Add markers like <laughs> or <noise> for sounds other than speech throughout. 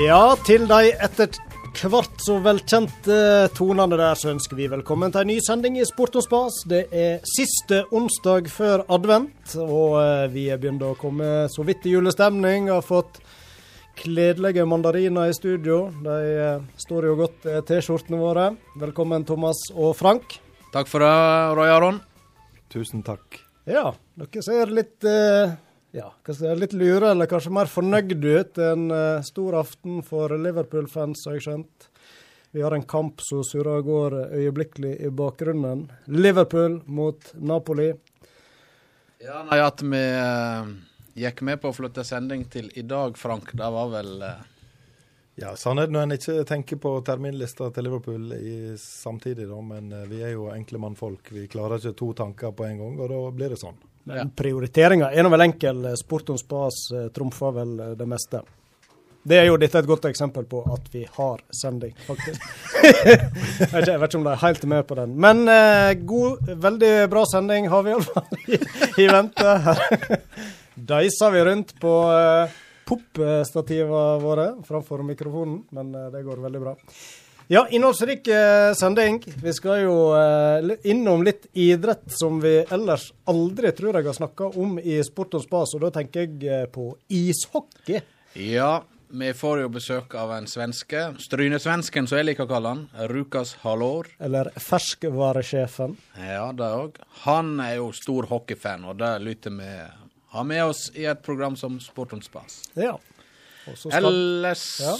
Ja, til de etter hvert så velkjente tonene der, så ønsker vi velkommen til en ny sending i Sport og spas. Det er siste onsdag før advent, og eh, vi er begynt å komme så vidt i julestemning. Har fått kledelige mandariner i studio. De eh, står jo godt, eh, T-skjortene våre. Velkommen, Thomas og Frank. Takk for det, Roy Aron. Tusen takk. Ja, dere ser litt eh, ja, kanskje litt lure, eller kanskje mer fornøyd ut. En uh, stor aften for Liverpool-fans, har jeg skjønt. Vi har en kamp som surrer og går øyeblikkelig i bakgrunnen. Liverpool mot Napoli. Ja, nei, At vi uh, gikk med på å flytte sending til i dag, Frank, det var vel uh... Ja, sannheten er når en ikke tenker på terminlista til Liverpool i, samtidig, da. Men vi er jo enkle mannfolk. Vi klarer ikke to tanker på en gang, og da blir det sånn. Men ja. prioriteringa er nå vel enkel. Sport om spas eh, trumfer vel eh, det meste. Det er jo dette et godt eksempel på at vi har sending, faktisk. <laughs> jeg vet ikke om de er helt med på den. Men eh, god, veldig bra sending har vi iallfall i, i vente. Her <laughs> deiser vi rundt på eh, popstativene våre framfor mikrofonen, men eh, det går veldig bra. Ja, innholdsrik eh, sending. Vi skal jo eh, innom litt idrett som vi ellers aldri tror jeg har snakka om i Sport og spas, og da tenker jeg eh, på ishockey. Ja, vi får jo besøk av en svenske. Strynesvensken, som jeg liker å kalle han. Rukas Halor. Eller ferskvaresjefen. Ja, det òg. Han er jo stor hockeyfan, og det lytter vi har med oss i et program som Sport og spas. Ja. Skal... Ellers ja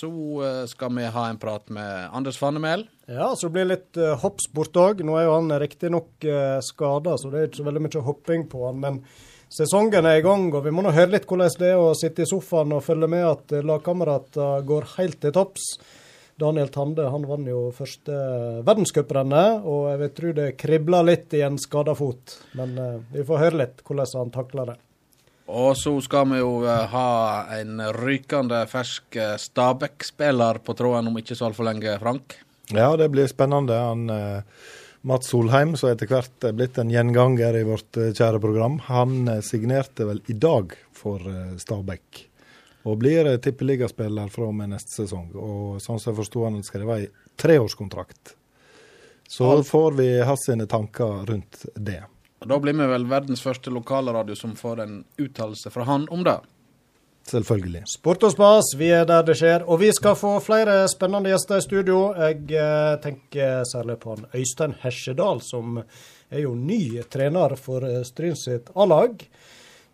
så eh, skal vi ha en prat med Anders Fannemel. Ja, så blir det litt uh, hoppsport òg. Nå er jo han riktignok uh, skada, så det er ikke så veldig mye hopping på han. Men sesongen er i gang, og vi må nå høre litt hvordan det er å sitte i sofaen og følge med at lagkameratene går helt til topps. Daniel Tande han vant jo første verdenscuprennet, og jeg vil tro det kribler litt i en skada fot. Men uh, vi får høre litt hvordan han takler det. Og så skal vi jo uh, ha en rykende fersk uh, Stabæk-spiller på tråden om ikke så altfor lenge, Frank. Ja, det blir spennende. Han eh, Mats Solheim, som etter hvert er blitt en gjenganger i vårt kjære program, han signerte vel i dag for Stabæk. Og blir tippeligaspiller fra og med neste sesong. Og sånn som jeg forsto han være ei treårskontrakt. Så får vi hans sine tanker rundt det. Og Da blir vi vel verdens første lokalradio som får en uttalelse fra han om det. Selvfølgelig. Sport og spas, vi er der det skjer. Og vi skal få flere spennende gjester i studio. Jeg eh, tenker særlig på han Øystein Hesjedal, som er jo ny trener for eh, Stryn sitt A-lag.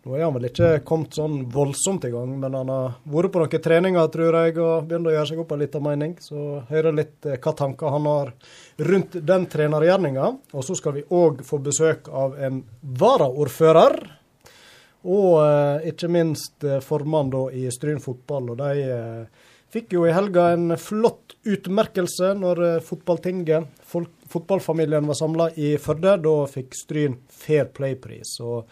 Nå er han vel ikke kommet sånn voldsomt i gang, men han har vært på noen treninger, tror jeg, og begynt å gjøre seg opp en liten mening. Så hører litt eh, hva tanker han har rundt den trenergjerninga. Og så skal vi òg få besøk av en varaordfører. Og eh, ikke minst eh, formann da i Stryn fotball. Og de eh, fikk jo i helga en flott utmerkelse når eh, fotballtinget, fotballfamilien, var samla i Førde. Da fikk Stryn Fair Play-pris. og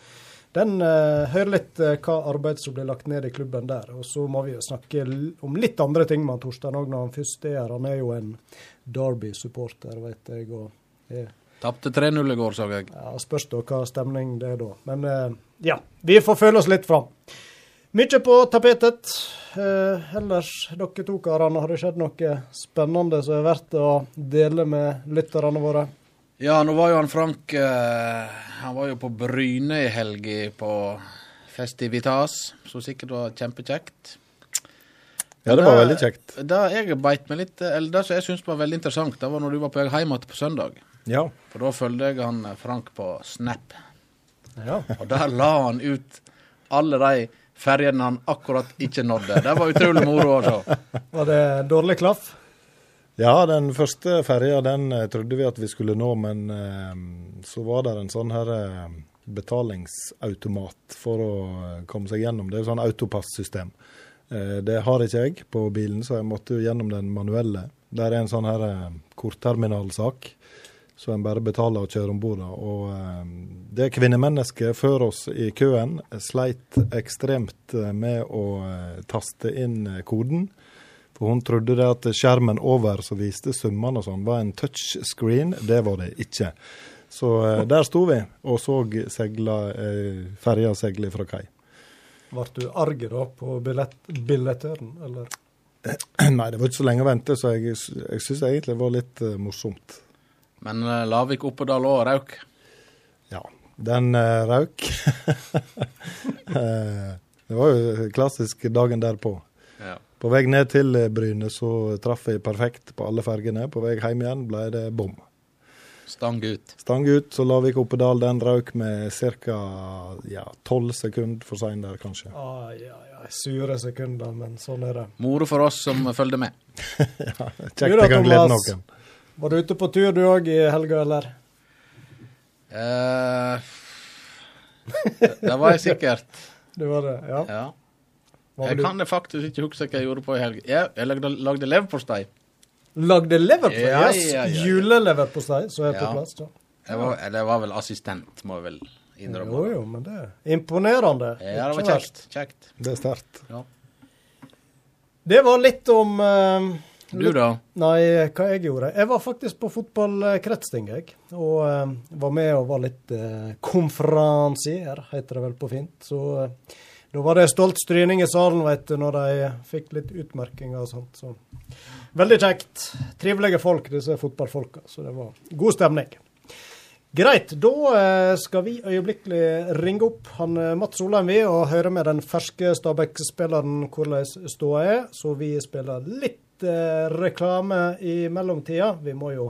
den uh, hører litt uh, hva arbeid som blir lagt ned i klubben der. Og så må vi jo snakke om litt andre ting med Torstein òg når han først er her. Han er jo en Derby-supporter, vet jeg. og er Tapte 3-0 i går, så jeg. Ja, Spørs da hva stemning det er da. Men uh, ja, vi får føle oss litt fram. Mye på tapetet. Eh, ellers, dere to karene, har det skjedd noe spennende som er verdt å dele med lytterne våre? Ja, nå var jo han Frank eh, Han var jo på Bryne i helga på Festivitas, som sikkert var kjempekjekt. Ja, det var veldig kjekt. Det jeg beit meg litt Eller det som jeg syntes var veldig interessant, det var når du var på vei hjem igjen på søndag. Ja. For da følte jeg han eh, Frank på Snap. Ja. Og der la han ut alle de ferjene han akkurat ikke nådde. Det var utrolig moro å se. <laughs> Var det dårlig klaff? Ja, den første ferja den eh, trodde vi at vi skulle nå, men eh, så var det en sånn her eh, betalingsautomat for å komme seg gjennom. Det er jo sånn autopasssystem. Eh, det har ikke jeg på bilen, så jeg måtte jo gjennom den manuelle. Der er en sånn her kortterminalsak, så en bare betaler og kjører om bord. Og det kvinnemennesket før oss i køen sleit ekstremt med å taste inn koden. For hun trodde det at skjermen over som viste summene og sånn, var en touchscreen. Det var det ikke. Så eh, der sto vi og så segla, eh, ferja seile fra kai. Ble du arg da på billett, billettøren, eller? <clears throat> Nei, det var ikke så lenge å vente, så jeg, jeg syns egentlig det var litt uh, morsomt. Men uh, Lavik Oppedal òg røk? Ja, den uh, røk. <laughs> det var jo klassisk dagen derpå. På vei ned til Bryne så traff jeg perfekt på alle fergene. På vei hjem igjen ble det bom. Stang ut. Stang ut, så Lavik-Oppedal den røk med ca. Ja, tolv sekunder for sein der, kanskje. Ah, ja, ja. Sure sekunder, men sånn er det. Moro for oss som følger med. <laughs> ja, Kjekt det kan glede noen. Var du ute på tur du òg i helga, eller? Eh, det var jeg sikkert. <laughs> Du var det, ja. ja. Jeg du? kan det faktisk ikke huske hva jeg gjorde på i helga. Jeg, jeg lagde, lagde leverpostei. Lagde leverpostei? Ja, ja, ja, ja. Juleleverpostei, så er på plass. Jeg var, eller var vel assistent, må jeg vel innrømme. Jo, jo, men det er imponerende. Ja, det var kjekt. kjekt. Det er sterkt. Ja. Det var litt om uh, Du, da? Nei, hva jeg gjorde? Jeg var faktisk på fotballkretsting, jeg. Og uh, var med og var litt uh, konferansier, heter det vel på fint. Så uh, da var det stolt stryning i salen, vet du, når de fikk litt utmerkinger og sånt. Så veldig kjekt. Trivelige folk, disse fotballfolka. Så det var god stemning. Greit, da eh, skal vi øyeblikkelig ringe opp han eh, Mats Solheim vi, og høre med den ferske Stabæk-spilleren hvordan ståa er. Så vi spiller litt eh, reklame i mellomtida. Vi må jo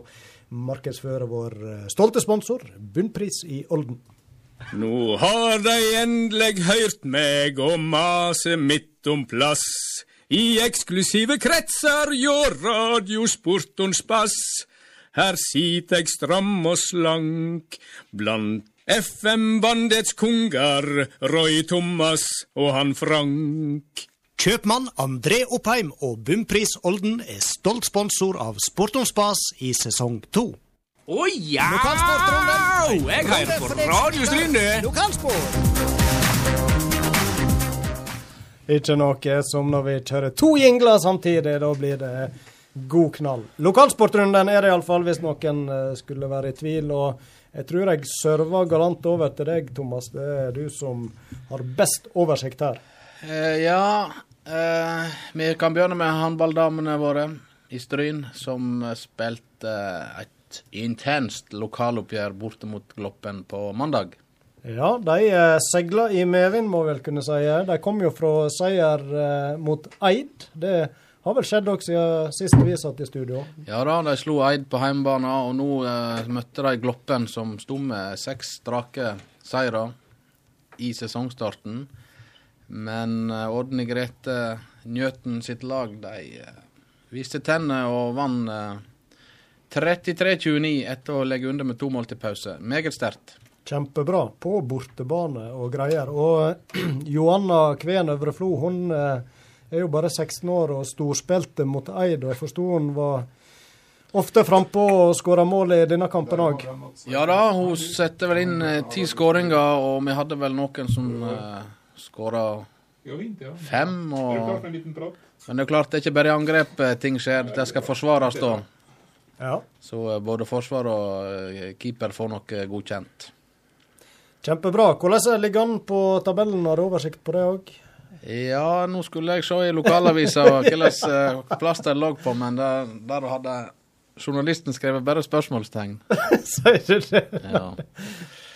markedsføre vår stolte sponsor, Bunnpris i Olden. Nå har de endelig hørt meg og mase midt om plass. I eksklusive kretser hjå radiosportons bass. Her sit eg stram og slank blant FM-bandets konger, Roy Thomas og han Frank. Kjøpmann André Oppheim og Bumpris Olden er stolt sponsor av Sportons Bas i sesong to. Å ja! Jeg hører på Radio Stryne. Lokalsport. Ikke noe som når vi kjører to jingler samtidig. Da blir det god knall. Lokalsportrunden er det iallfall, hvis noen eh, skulle være i tvil. og jeg tror jeg server galant over til deg, Thomas. Det er du som har best oversikt her. Uh, ja, uh, vi kan begynne med håndballdamene våre i Stryn, som spilte uh, et intenst lokaloppgjør borte mot Gloppen på mandag. Ja, de eh, i medvind, må vel kunne si. De kom jo fra seier eh, mot Eid. Det har vel skjedd også siden sist vi satt i studio? Ja da, de slo Eid på hjemmebane, og nå eh, møtte de Gloppen, som sto med seks strake seire i sesongstarten. Men eh, Ådne Grete Njøten sitt lag, de eh, viste tenner og vant eh, 33-29 etter å legge under med to mål til pause. Meget sterkt. Kjempebra på bortebane og greier. Og <clears throat> Johanna Kveen Øvre Flo hun eh, er jo bare 16 år og storspilte mot Eid. og Jeg forsto hun var ofte frampå og skåra mål i denne kampen òg. Ja da, hun setter vel inn eh, ti skåringer, og vi hadde vel noen som uh, skåra fem. Og... Men det er klart det er ikke bare i angrep ting skjer, det skal forsvares da. Ja. Så eh, både forsvar og eh, keeper får noe eh, godkjent. Kjempebra. Hvordan ligger han på tabellen? Har du oversikt på det òg? Ja, nå skulle jeg se i lokalavisa hvilken plass de lå på, men der, der, hadde journalisten skrevet bare spørsmålstegn. <laughs> Sier du det? Ja.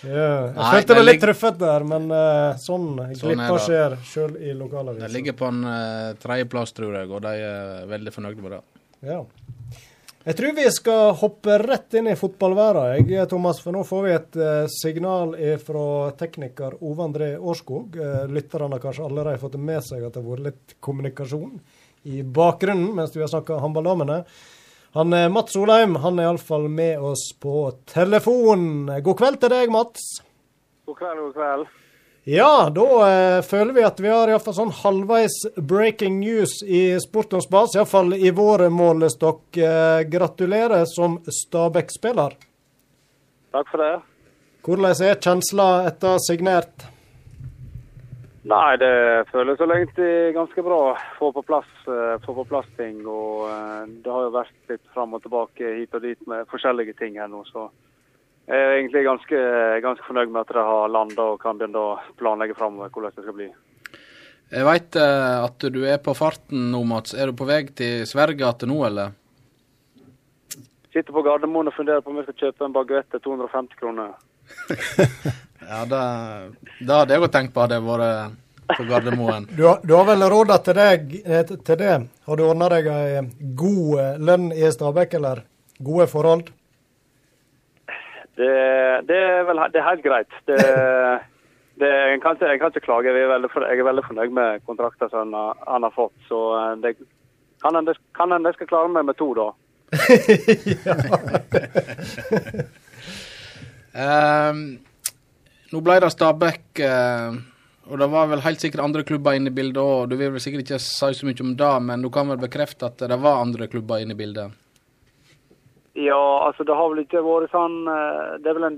ja. Jeg følte meg litt truffet der, men uh, sånn, sånn glipper skjer sjøl i lokalavisa. De ligger på en uh, tredjeplass, tror jeg, og de er veldig fornøyde med det. Ja. Jeg tror vi skal hoppe rett inn i fotballverden, Thomas. For nå får vi et uh, signal fra tekniker Ove André Årskog. Uh, lytterne har kanskje allerede fått med seg at det har vært litt kommunikasjon i bakgrunnen mens vi har snakka håndballdamene. Han er Mats Solheim han er iallfall med oss på telefon. God kveld til deg, Mats. God kveld, god kveld. Ja, da eh, føler vi at vi har iallfall sånn halvveis breaking news i Sportens bas, iallfall i vår målestokk. Eh, gratulerer som Stabæk-spiller. Takk for det. Hvordan er kjensla etter signert? Nei, det føles så egentlig ganske bra. Få på plass, eh, få på plass ting. Og eh, det har jo vært litt fram og tilbake hit og dit med forskjellige ting her nå, så jeg er egentlig ganske, ganske fornøyd med at de har landa og kan begynne å planlegge framover hvordan det skal bli. Jeg veit uh, at du er på farten nå, Mats. Er du på vei til Sverige igjen nå, eller? Sitter på Gardermoen og funderer på om jeg skal kjøpe en baguett til 250 kroner. <laughs> ja, det, det hadde jeg òg tenkt på hadde jeg vært på Gardermoen. <laughs> Du har, du har vel råd til, deg, til det? Har du ordna deg ei god lønn i Stabekk, eller gode forhold? Det, det, er vel det er helt greit. Det, <laughs> det, jeg, kan ikke, jeg, kan ikke, klage. Jeg er veldig, jeg er veldig fornøyd med kontrakten som han, han, har fått. Så eh, det kan hende jeg skal klare meg med to, da. um, <laughs> nå ble det Stabæk, uh, og det var vel helt sikkert andre klubber inne i bildet òg. Du vil vel sikkert ikke si så mye om det, men du kan vel bekrefte at det var andre klubber inne i bildet? Ja, altså det har vel ikke vært sånn eh, Det er vel en,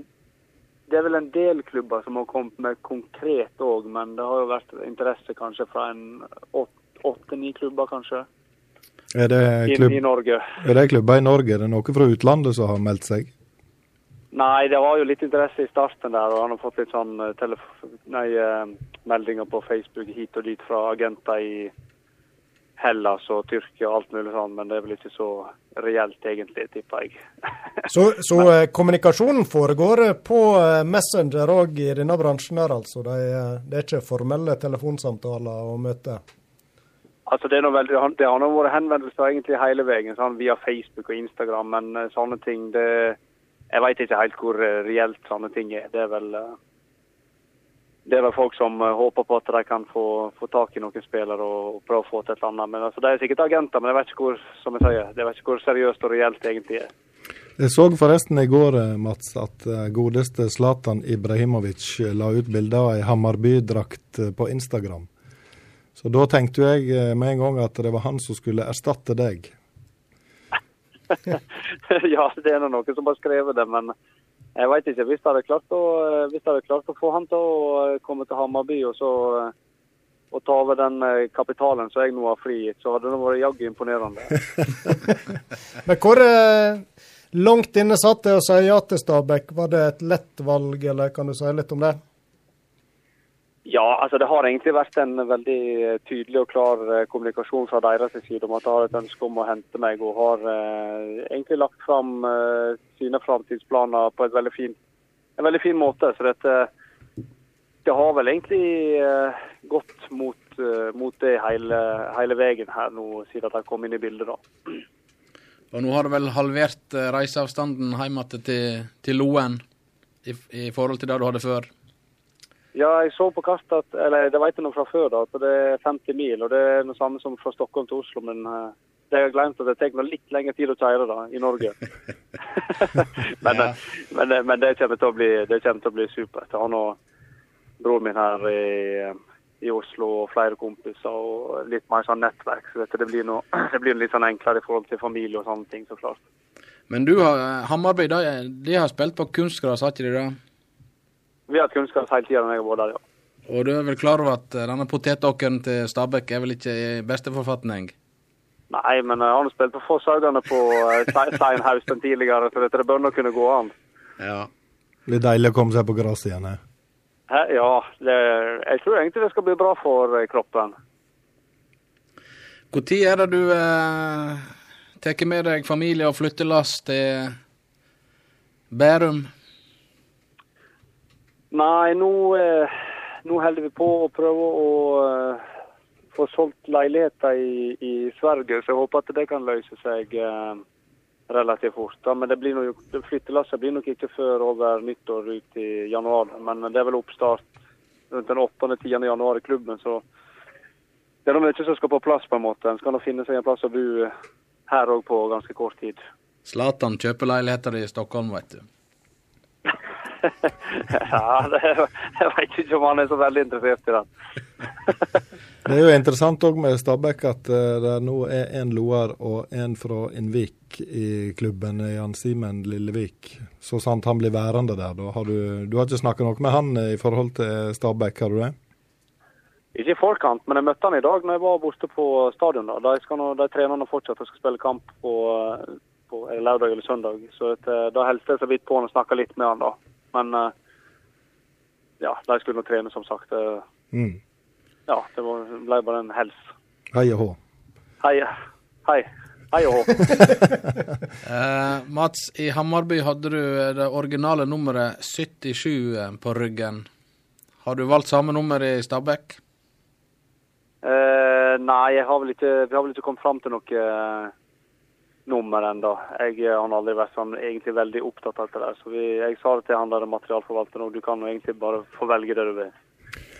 er vel en del klubber som har kommet med konkret òg, men det har jo vært interesse kanskje fra en åtte-ni klubber, kanskje. Er det, klubb, I, Norge. er det klubber i Norge? Er det noe fra utlandet som har meldt seg? Nei, det var jo litt interesse i starten der, og han har fått litt sånn eh, nei, eh, meldinger på Facebook hit og dit fra agenter i Hellas og Tyrkia og alt mulig sånn, men det er vel ikke så reelt egentlig, tipper jeg. <laughs> så, så eh, kommunikasjonen foregår eh, på eh, Messenger òg i denne bransjen her, altså? Det er, det er, ikke formelle telefonsamtaler og møter? Altså Det, veldig, det har nå vært henvendelser egentlig hele veien, sånn via Facebook og Instagram, men sånne ting det, Jeg vet ikke helt hvor reelt sånne ting er. Det er vel det er vel folk som uh, håper på at de kan få, få tak i noen spillere og, og, prøve å få til et eller annet. Men altså, De er sikkert agenter, men jeg vet ikke hvor som jeg sier, jeg vet ikke hvor seriøst og reelt det egentlig er. Jeg så forresten i går eh, Mats, at uh, godeste Zlatan Ibrahimovic la ut bilde av ei Hammarby-drakt på Instagram. Så da tenkte jeg med en gang at det var han som skulle erstatte deg. <laughs> ja, det er noen som har skrevet det, men jeg veit ikke. Hvis jeg hadde klart å, hvis jeg hadde klart å få han til å eh, komme til Hammarby og så eh, og ta over den eh, kapitalen som jeg nå har frigitt, så hadde det vært jaggu imponerende. <laughs> Men hvor langt inne satt det å si ja til Stabæk? Var det et lett valg, eller kan du si litt om det? Ja, altså det har egentlig vært en veldig tydelig og klar eh, kommunikasjon fra deres side om at de har et ønske om å hente meg, og har eh, egentlig lagt fram eh, sine framtidsplaner på veldig fin, en veldig fin måte. Så dette det har vel egentlig eh, gått mot, eh, mot, det hele, hele veien her nå, siden de kom inn i bildet. da. Og nå har du vel halvert eh, reiseavstanden hjem til, til Loen i, i forhold til det du hadde før? Ja, jeg så på kartet at Eller det vet jeg nå fra før, da, at det er 50 mil. Og det er noe samme som fra Stockholm til Oslo. Men uh, det har jeg glemt at det tar litt lengre tid å kjøre da, i Norge. <laughs> <laughs> men, ja. men, men, det, kommer til å bli, det til å bli supert. Jeg har nå broren min her i, i, Oslo og flere kompiser og litt mer sånn nettverk. Så det blir, noe, <clears throat> det blir litt sånn enklere i forhold til familie og sånne ting, så klart. Men du har Hammarby, de, de har spilt på kunstgras, har ikke de det? Vi har hatt kunnskap hele tida når jeg har vært der, ja. Og du er vel klar over at eh, denne potetåkeren til Stabæk er vel ikke i beste forfatning? Nei, men jeg har nå spilt på Fosshaugane på eh, tidligere, så dette bør nå kunne gå an. Ja. Det blir deilig å komme seg på gress igjen? He? Ja, det, jeg tror egentlig det skal bli bra for eh, kroppen. Når er det du eh, tar med deg familie og flyttelass til Bærum? Nei, nå, eh, nå holder vi på å prøve å eh, få solgt leiligheter i, i, Sverige, så jeg håper at det kan løse seg eh, relativt fort. Da. Men det blir nok, flyttelasset blir nok ikke før over nyttår ut i januar. Men det er vel oppstart rundt den 8.-10. januar i klubben, så det er mye som skal på plass, på en måte. En skal nå finne seg en plass å bo her òg på ganske kort tid. Zlatan kjøper leiligheter i Stockholm, vet du. Ja, det, jeg vet ikke om han er så veldig interessert i den. <laughs> det er jo interessant òg med Stabæk at uh, det nå er en loer og en fra Innvik i klubben, Jan Simen Lillevik. Så sant han blir værende der, da. Har du, du har ikke snakka noe med han i forhold til Stabæk, har du det? Ikke i forkant, men jeg møtte han i dag når jeg var borte på stadion. da. De, skal nå, de trener nå fortsatt og skal spille kamp på, på lørdag eller søndag. Så et, da hilste jeg så vidt på han og snakka litt med han da. Men eh, ja, de skulle nå trene, som sagt. Mm. ja, det var, ble bare en hels. Hei og hå. Hei. Hei. Hei og hå. Eh, Mats, i Hammarby hadde du det originale nummeret 77 på ryggen. Har du valgt samme nummer i Stabæk? Eh, nei, jeg har vel ikke, vi har vel ikke kommet fram til noe eh, nummer ennå. Jeg eh, har aldri vært sånn egentlig veldig opptatt av det der. Så vi, jeg sa det til han der materialforvalteren òg, du kan jo egentlig bare få velge det du vil.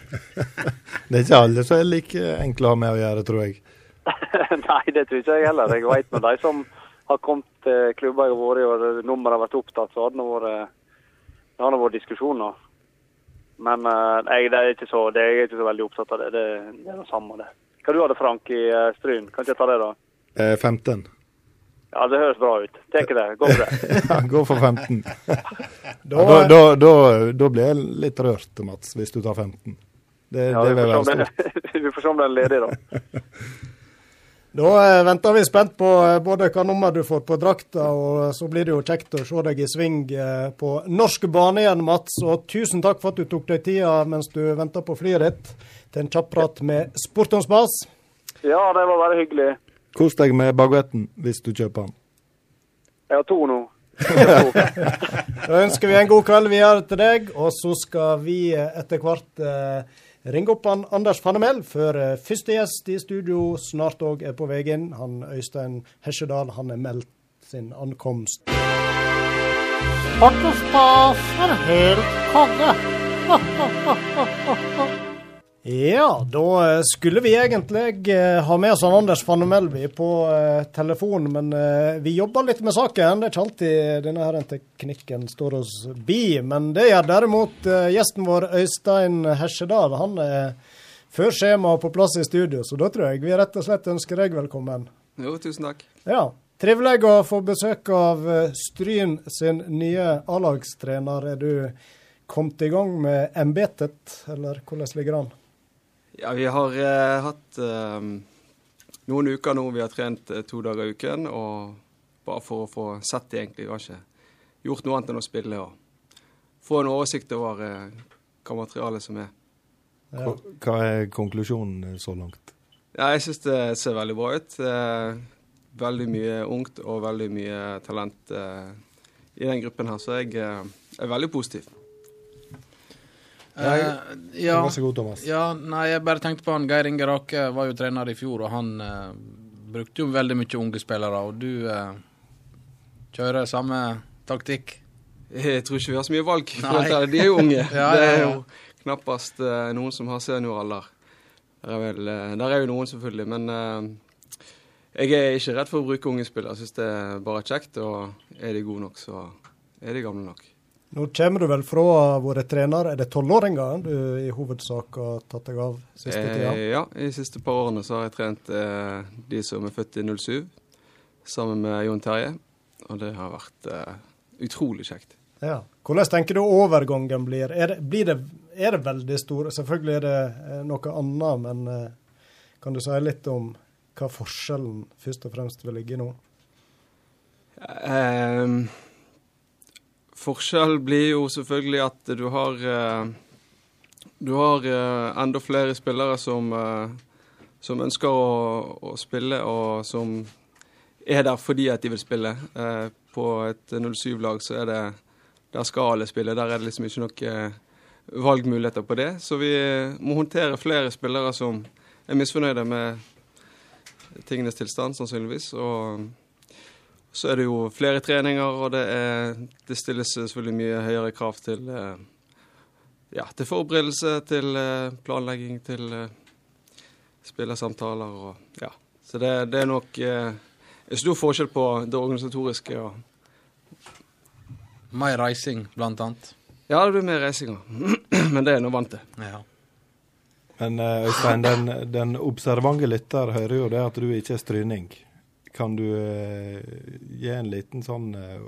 <laughs> Det er ikke alle som er like enkle å ha med å gjøre, tror jeg. <laughs> nei, det tror ikke jeg heller. Jeg vet med de som har kommet til klubber jeg har vært i og nummeret har vært opptatt, så har det vært, det har vært diskusjoner. Men eh, jeg, det er ikke så, det er jeg ikke så veldig opptatt av det. Det, det er det samme, det. Hva du hadde Frank i uh, Stryn? Kan ikke jeg ta det, da? Eh, 15. Ja, det høres bra ut. Tar det. Gå <laughs> for det. <laughs> Ja, gå for 15. Da, da, da, da, da blir jeg litt rørt, Mats, hvis du tar 15. Det, Ja, det vil være stort. <laughs> vi får se om den er ledig, da. da eh, venter vi spent på eh, både hva nummer du får på drakta, og så blir det jo kjekt å se deg i sving eh, på norsk bane igjen, Mats. Og tusen takk for at du tok deg tida mens du venta på flyet ditt til en kjapp prat med Sportons Bas. Ja, det var bare hyggelig. Kos deg med baguetten hvis du kjøper den. Jeg har to nå. <laughs> Da ønsker vi en god kveld videre til deg, og så skal vi eh, etter hvert eh, ringe opp han Anders Fannemel, før eh, første gjest i studio snart òg er på veien. Han Øystein Hesjedal, han er meldt sin ankomst. Sportens stas er helt konge. <laughs> Ja, da eh, skulle vi egentlig eh, ha med oss Anders Fannemelvi på eh, telefon, men vi jobber litt med saken. Det er ikke alltid denne her teknikken står oss bi. Men det gjør derimot gjesten vår Øystein Hesjedal. Han er før skjema og på plass i studio, så da tror jeg vi rett og slett ønsker deg velkommen. Jo, tusen takk. Ja, Trivelig å få besøk av Stryn sin nye A-lagstrener. Er du kommet i gang med embetet, eller hvordan ligger det an? Ja, vi har eh, hatt eh, noen uker nå vi har trent eh, to dager i uken. Og bare for å få sett det, egentlig. Vi har ikke gjort noe annet enn å spille og få en oversikt over eh, hva materialet som er. Ja. Hva, er konklusjonen så langt? Ja, jeg syns det ser veldig bra ut. Eh, veldig mye ungt og veldig mye talent eh, i den gruppen her, så jeg eh, er veldig positiv. Eh, ja, Vær så god, Thomas. ja, nei, jeg bare tenkte på han Geir Inge Rake var jo trener i fjor, og han uh, brukte jo veldig mye unge spillere, og du uh, kjører samme taktikk? Jeg tror ikke vi har så mye valg. For de er jo unge. <laughs> Ja, Det ja, er jo knappast eh, noen som har senioralder. Der er, vel, der er jo noen, selvfølgelig. Men jeg er ikke redd for å bruke unge spillere. Jeg syns det er bare kjekt. Og er de gode nok, så er de gamle nok. Nå kommer du vel fra våre trener. Er det tolvåringer du i hovedsak har tatt deg av siste tida? Eh, ja, i de siste par årene så har jeg trent eh, de som er født i 07, sammen med Jon Terje. Og det har vært eh, utrolig kjekt. Ja. Hvordan tenker du overgangen blir? Er det, blir det, er det veldig stor Selvfølgelig er det eh, noe annet, men eh, kan du si litt om hva forskjellen først og fremst vil ligge i nå? Eh, forskjell blir jo selvfølgelig at du har eh, Du har eh, enda flere spillere som, eh, som ønsker å, å spille, og som er der fordi at de vil spille. På et 07-lag så er det Der skal alle spille. Der er det liksom ikke noen valgmuligheter på det. Så vi må håndtere flere spillere som er misfornøyde med tingenes tilstand, sannsynligvis. Og så er det jo flere treninger, og det, er, det stilles selvfølgelig mye høyere krav til, eh, ja, til forberedelse, til eh, planlegging, til eh, spillersamtaler og ja. Så det, det er nok eh, en stor forskjell på det organisatoriske og Mer reising, blant annet. Ja, det blir mer reising. <clears throat> Men det er jeg nå vant til. Ja. Men Øystein, den, den observante lytter hører jo det at du ikke er stryning. Kan du eh, gi en liten sånn eh,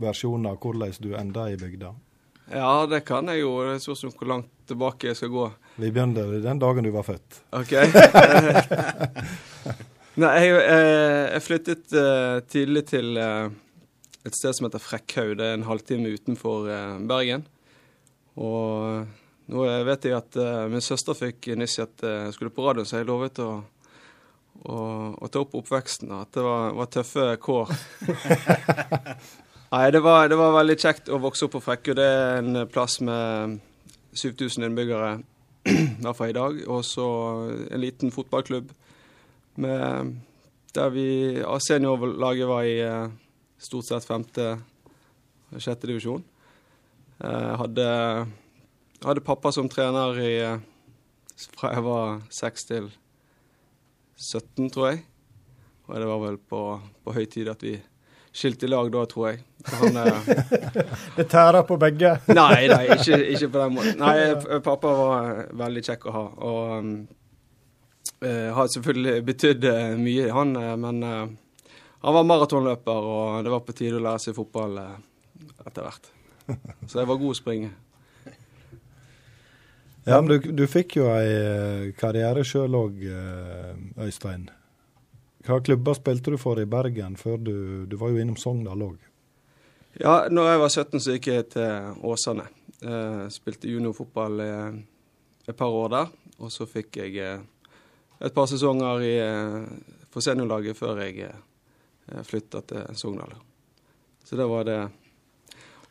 versjon av hvordan du enda i bygda? Ja, det kan jeg jo. Det spørs om hvor langt tilbake jeg skal gå. Vi begynner den dagen du var født. OK. <laughs> Nei, jeg, eh, jeg flyttet tidlig til et sted som heter Frekkhaug. Det er en halvtime utenfor Bergen. Og Nå vet jeg at min søster fikk nyss at jeg skulle på radioen, så jeg lovet å, å, ta opp oppveksten. At det var, var tøffe kår. <laughs> Nei, det var, det var, veldig kjekt å vokse opp på Frekkøy. Det er en plass med 7000 innbyggere, i hvert fall i dag. Og så en liten fotballklubb med, der vi Seniorlaget var i stort sett femte, sjette divisjon. Jeg hadde hadde pappa som trener i, fra jeg var 6 til 17, tror jeg. Og det var vel på, på høy tid at vi skilte lag da, tror jeg. Han, <laughs> det tærer på begge? <laughs> nei, nei ikke, ikke, på den måten. Nei, pappa var veldig kjekk å ha. Og um, har selvfølgelig betydd eh, mye, han. Eh, men uh, han var maratonløper, og det var på tide å lære seg fotball uh, etter hvert. <laughs> Så jeg var god å springe. Ja, men du, du fikk jo ei eh, karriere sjøl òg, eh, Øystein. Hva klubber spilte du for i Bergen før du Du var jo innom Sogndal òg? Ja, når jeg var 17 så gikk jeg til Åsane. Jeg spilte juniorfotball eh, et par år der. Og så fikk jeg eh, et par sesonger i, eh, for seniorlaget før jeg eh, flytta til Sogndal. Så det var det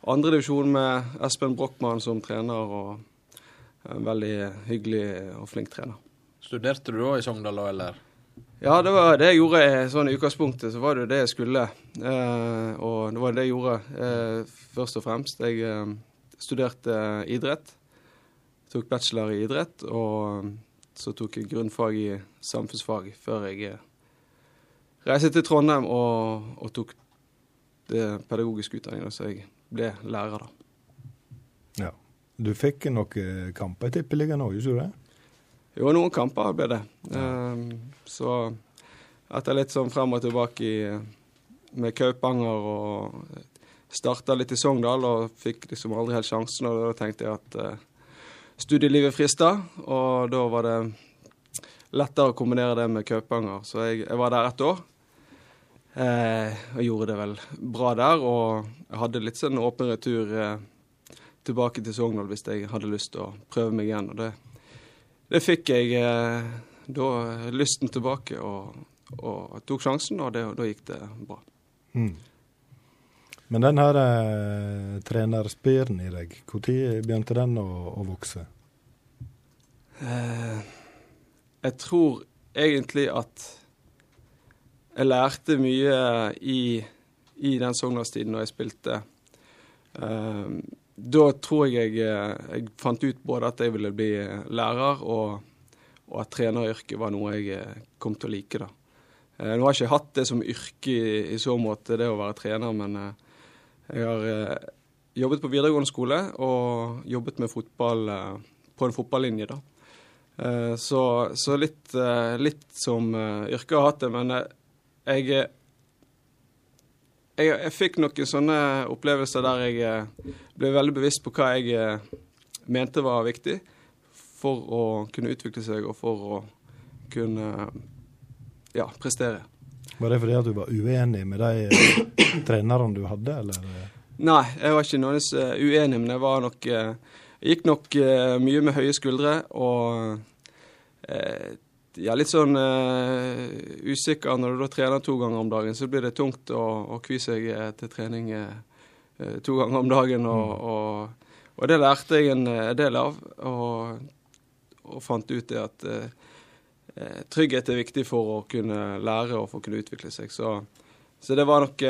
andredivisjon med Espen Brochmann som trener. og en veldig hyggelig og flink trener. Studerte du da i Sogndal, eller? Ja, det var det jeg gjorde. Sånn I utgangspunktet så var det det jeg skulle. Eh, og det var det jeg gjorde eh, først og fremst. Jeg eh, studerte idrett. Tok bachelor i idrett, og så tok jeg grunnfag i samfunnsfag før jeg eh, reiste til Trondheim og, og tok det pedagogiske utdanningen, så jeg ble lærer da. Du fikk noen kamper i Tippeligaen òg, gjorde du det? Jo, noen kamper ble det. Um, så etter litt sånn frem og tilbake i, med Kaupanger og starta litt i Sogndal og fikk liksom aldri helt sjansen. Og da tenkte jeg at uh, studielivet frista, og da var det lettere å kombinere det med Kaupanger. Så jeg, jeg, var der ett år. Eh, og gjorde det vel bra der, og jeg hadde litt sånn åpen retur eh, tilbake til Sogndal hvis jeg hadde lyst til å prøve meg igjen. Og det, det fikk jeg eh, da lysten tilbake og, og tok sjansen, og, det, da gikk det bra. Mm. Men den her eh, trenerspiren i deg, når begynte den å, å vokse? Eh, jeg tror egentlig at jeg lærte mye i, i den Sogndalstiden når jeg spilte. Eh, da tror jeg, jeg eh, fant ut både at jeg ville bli eh, lærer, og, og at treneryrket var noe jeg eh, kom til å like. da. Nå har jeg ikke hatt det som yrke i, i så måte, det å være trener, men jeg har jobbet på videregående skole og jobbet med fotball på en fotballinje, da. Så, så litt, litt, som yrke har hatt det, men jeg jeg, jeg, fikk noen sånne opplevelser der jeg eh, ble veldig bevisst på hva jeg eh, mente var viktig for å kunne utvikle seg og for å kunne ja, prestere. Var det fordi at du var uenig med de eh, trenerne du hadde, eller? Nei, jeg var ikke nødvendigvis uenig, men jeg var nok Jeg gikk nok mye med høye skuldre og ja, litt sånn uh, usikker når du da trener to ganger om dagen. Så blir det tungt å, å kvie seg eh, til trening uh, to ganger om dagen. Og, mm. og, og, det lærte jeg en del av, og, og fant ut det at uh, trygghet er viktig for å kunne lære og for å kunne utvikle seg. Så, så det var nok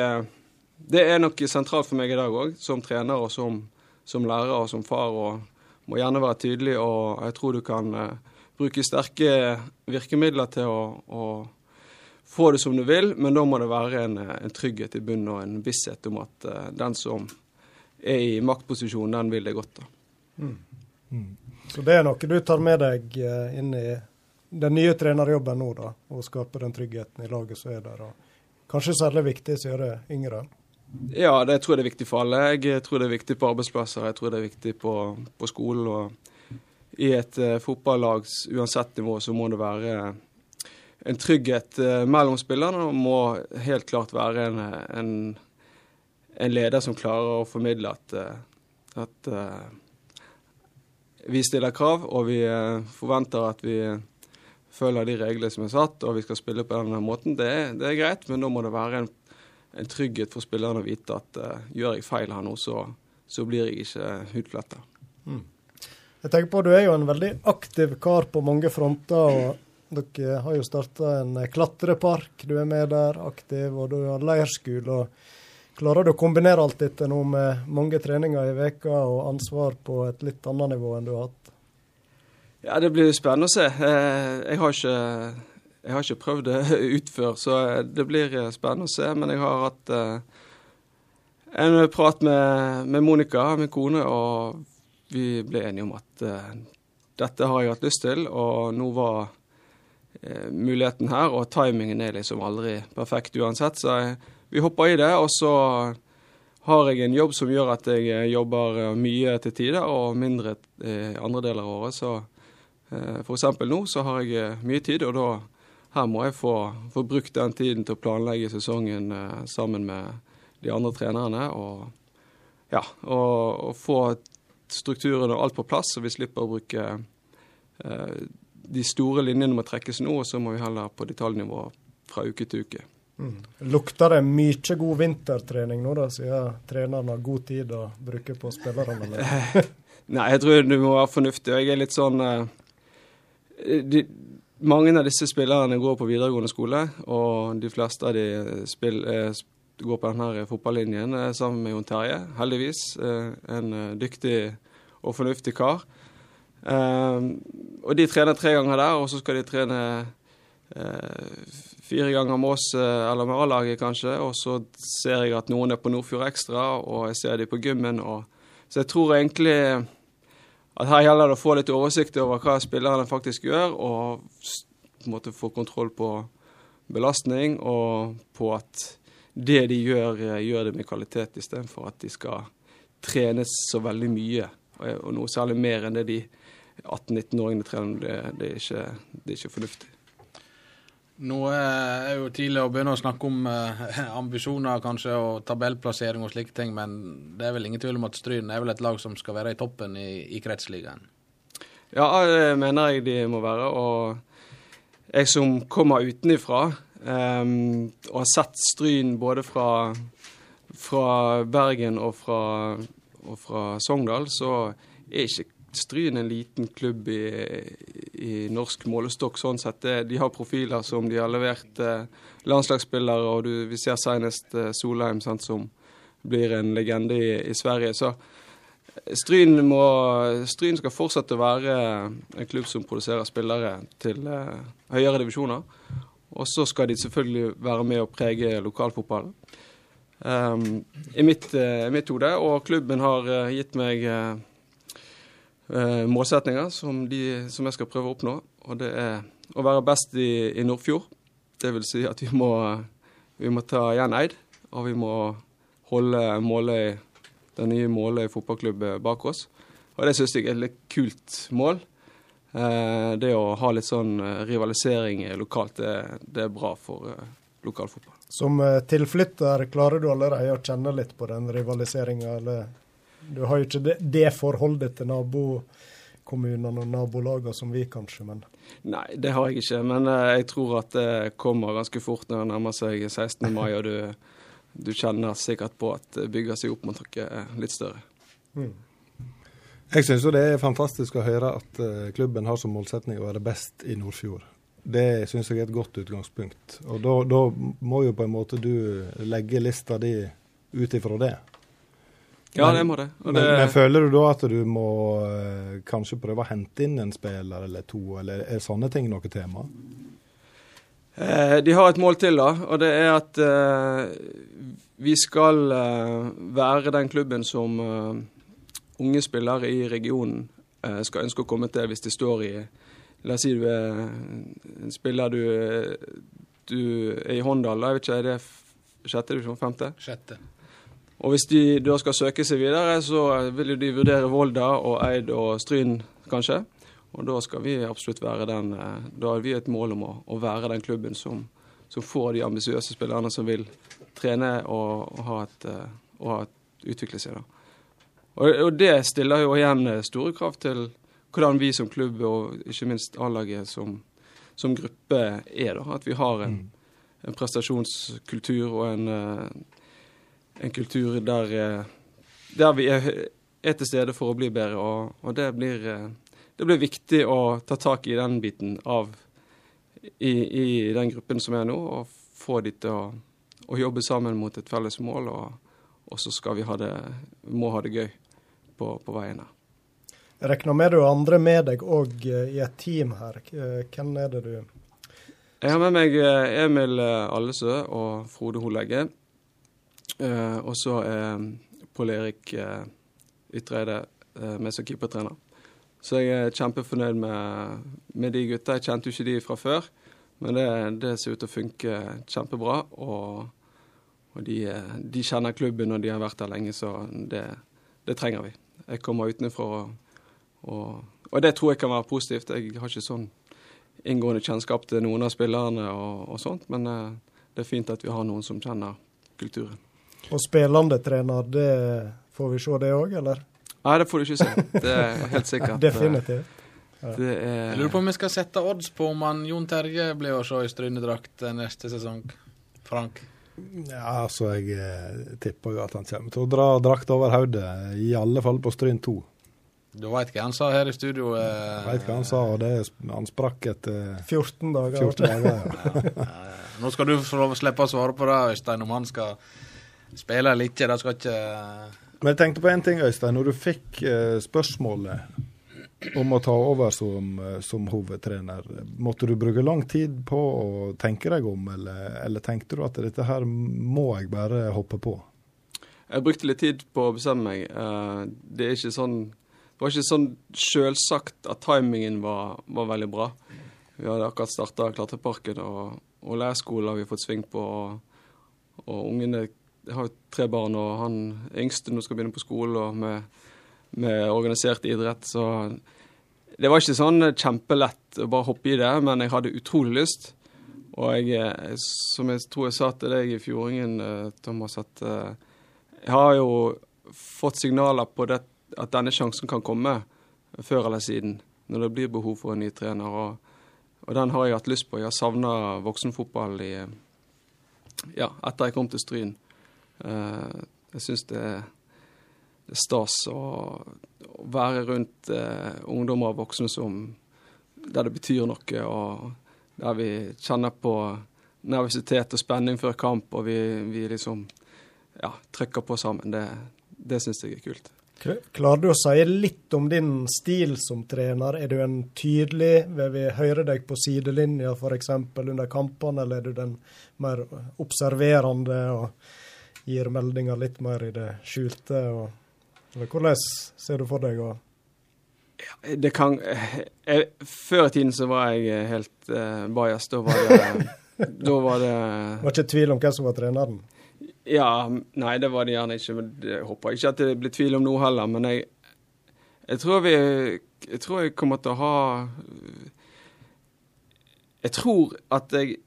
Det er nok sentralt for meg i dag òg, som trener og som, som, lærer og som far. og Må gjerne være tydelig, og jeg tror du kan bruke sterke virkemidler til å, å, få det som du vil, men da må det være en, en trygghet i bunnen og en visshet om at uh, den som er i maktposisjon, den vil det godt. Mm. Mm. Så det er noe du tar med deg uh, inn i den nye trenerjobben nå, da, å skape den tryggheten i laget som er der. og Kanskje særlig viktig siden det er yngre? Ja, det tror jeg det er viktig for alle. Jeg tror det er viktig på arbeidsplasser, jeg tror det er viktig på, på skolen. og i et uh, fotballag, uansett nivå, så må det være en trygghet uh, mellom spillerne. Og må helt klart være en, en, en leder som klarer å formidle at, at vi stiller krav, og vi forventer at vi følger de reglene som er satt, og vi skal spille på denne måten. Det det er greit, men da må det være en, en trygghet for spillerne å vite at uh, gjør jeg feil her nå, så, så blir jeg ikke hudfletta. Mm. Jeg tenker på, Du er jo en veldig aktiv kar på mange fronter. og Dere har jo starta en klatrepark, du er med der aktiv, og du har leirskole. Klarer du å kombinere alt dette nå med mange treninger i veka og ansvar på et litt annet nivå enn du har hatt? Ja, Det blir spennende å se. Eh, jeg har ikke, jeg har ikke prøvd det <laughs> ut før, så det blir spennende å se. Men jeg har hatt eh, en prat med, med Monica, min kone, og vi ble enige om at uh, dette har jeg hatt lyst til, og nå var uh, muligheten her, og timingen er liksom aldri perfekt uansett. Så vi hopper i det, og så har jeg en jobb som gjør at jeg eh, jobber mye til tider og mindre i andre deler av året. Så f.eks. nå så har jeg mye tid, og da her må jeg få, få brukt den tiden til å planlegge sesongen sammen med de andre trenerne. og ja, og, og få strukturen og alt på plass, så vi slipper å bruke eh, de store linjene må trekkes nå, og så må vi heller på detaljnivå fra uke til uke. Mm. Lukter det mye god vintertrening nå, da, siden treneren har god tid å bruke på spillerne? <laughs> Nei, jeg tror du må være fornuftig. Jeg er litt sånn eh, de, Mange av disse spillerne går på videregående skole, og de fleste av de spill, eh, går på denne fotballinjen eh, sammen med Jon Terje, heldigvis. Eh, en eh, dyktig og fornuftig kar. Og de trener tre ganger der, og så skal de trene fire ganger med oss, eller med A-laget kanskje. Og så ser jeg at noen er på Nordfjord Ekstra, og jeg ser de på gymmen. Og... Så jeg tror egentlig at her gjelder det å få litt oversikt over hva spillerne faktisk gjør, og på en måte få kontroll på belastning, og på at det de gjør, eh, gjør det med kvalitet istedenfor at de skal trenes så veldig mye. Og noe særlig mer enn det de 18-19-åringene trener. Det, det, er ikke, det er ikke fornuftig. Nå er jo tidlig å begynne å snakke om eh, <laughs> ambisjoner kanskje, og tabellplassering og slike ting, men det er vel ingen tvil om at Stryn er vel et lag som skal være i toppen i, i kretsligaen? Ja, det mener jeg de må være. Og jeg som kommer utenifra, Um, og har sett Stryn både fra, fra Bergen og fra, og fra, Sogndal, så er ikke Stryn en liten klubb i, i norsk målestokk sånn sett. de har profiler som de har levert eh, landslagsspillere, og du, vi ser senest eh, Solheim sant, som blir en legende i, i Sverige. Så Stryn, må, Stryn, skal fortsette å være en klubb som produserer spillere til eh, høyere divisjoner. Og så skal de selvfølgelig være med å prege lokalfotballen. Um, I mitt, uh, mitt hode. Og klubben har uh, gitt meg uh, målsetninger som, de, som, jeg skal prøve å oppnå. Og det er å være best i, i Nordfjord. Det vil si at vi må, vi må ta igjen Eid. Og vi må holde Måløy, den nye Måløy fotballklubb bak oss. Og det syns jeg er et litt kult mål. Eh, det å ha litt sånn eh, rivalisering lokalt, det, det er bra for eh, lokalfotball. Som tilflytter, klarer du allerede å kjenne litt på den rivaliseringa? Du har jo ikke det, det forholdet til nabokommunene og nabolagene som vi kanskje, men Nei, det har jeg ikke. Men jeg tror at det kommer ganske fort når det nærmer seg 16. mai, og du, du kjenner sikkert på at det bygger seg opp mot noe litt større. Mm. Jeg syns det er fantastisk å høre at uh, klubben har som målsetning å være best i Nordfjord. Det syns jeg er et godt utgangspunkt. Og da må jo på en måte du legge lista di ut ifra det. Ja, men, det må det. Men, det. men, føler du da at du må uh, kanskje prøve å hente inn en spiller eller to, eller er sånne ting noe tema? Eh, de har et mål til, da, og det er at eh, vi skal eh, være den klubben som unge spillere i regionen eh, skal ønske å komme til hvis de står i La oss si du er en spiller du, du er i Håndal, jeg vet ikke, er det sjette divisjon? Femte? Sjette. Og hvis de da skal søke seg videre, så vil de vurdere Volda og Eid og Stryn, kanskje. Og da skal vi absolutt være den eh, Da har vi et mål om å, å være den klubben som, som får de ambisiøse spillerne som vil trene og, og, ha et, eh, og ha et, utvikle seg. da. Og, og, det stiller jo igjen store krav til hvordan vi som klubb og ikke minst A-laget som, som, gruppe er. da, At vi har en, mm. en prestasjonskultur og en, en kultur der, der vi er, er, til stede for å bli bedre. Og, og det, blir, det, blir, viktig å ta tak i den biten av i, i den gruppen som er nå, og få de til å, å jobbe sammen mot et felles mål. og og så skal vi ha det, må ha det gøy på, på veien her. Jeg regner med du andre med deg òg eh, i et team her. Eh, hvem er det du Jeg har med meg eh, Emil Allesø og Frode Holegge. Og så er Pål Erik Ytreide med som keepertrener. Så jeg er kjempefornøyd med, med, de gutta. Jeg kjente jo ikke de fra før, men det, det ser ut til å funke kjempebra. Og, og de, de, kjenner klubben og de har vært der lenge, så det, det trenger vi. Jeg kommer utenfra og og, og, det tror jeg kan være positivt. Jeg har ikke sånn inngående kjennskap til noen av spillerne og, og sånt, men uh, det er fint at vi har noen som kjenner kulturen. Og spillende trener, det får vi se det òg, eller? Nei, det får du ikke se. Det er <laughs> helt sikkert. Definitivt. Ja. Er... Jeg lurer på om vi skal sette odds på om han Jon Terje blir å se i Strynedrakt neste sesong. Frank? Ja, altså jeg eh, tipper jo at han kommer til å dra drakt over hodet, i alle fall på Stryn 2. Du veit hva han sa her i studio? Eh, veit hva han sa, og det, han sprakk etter 14 dager. 14 dager ja. ja, ja, Nå skal du få slippe å svare på det, Øystein, om han skal spille eller ikke. Det skal ikke Men jeg tenkte på én ting, Øystein. Når du fikk eh, spørsmålet om å ta over som, eh, som, hovedtrener, måtte du bruke lang tid på å tenke deg om, eller, eller tenkte du at dette her må jeg bare hoppe på? Jeg brukte litt tid på å bestemme meg. Eh, det sånn det var ikke sånn selvsagt at timingen var, var veldig bra. Vi hadde akkurat starta Klatreparken, og, og leirskole har vi fått sving på. Og, og ungene har jo tre barn, og han yngste nå skal begynne på skole med, med organisert idrett. Så det var ikke sånn kjempelett å bare hoppe i det, men jeg hadde utrolig lyst. Og jeg, som jeg tror jeg sa til deg i fjordingen, eh, Thomas, at eh, jeg har jo fått signaler på det at denne sjansen kan komme før eller siden, når det blir behov for en ny trener. Og, og den har jeg hatt lyst på. Jeg har savna voksenfotball i, ja, etter jeg kom til Stryn. Jeg syns det, er stas å, være rundt eh, ungdommer og voksne som, der det betyr noe, og der vi kjenner på nervøsitet og spenning før kamp, og vi, vi liksom ja, trykker på sammen. Det, det syns jeg er kult. Klarer du å si litt om din stil som trener? Er du en tydelig, vil vi høre deg på sidelinja f.eks. under kampene, eller er du den mer observerende og gir meldinger litt mer i det skjulte? Og, eller hvordan ser du for deg å det kan jeg, Før i tiden så var jeg helt uh, bajas. Da var det, <laughs> da var det Var ikke tvil om hvem som var treneren? Ja, nei, det var det gjerne ikke. men Jeg håper ikke at det blir tvil om noe heller. Men jeg, jeg tror vi Jeg tror jeg kommer til å ha Jeg tror at jeg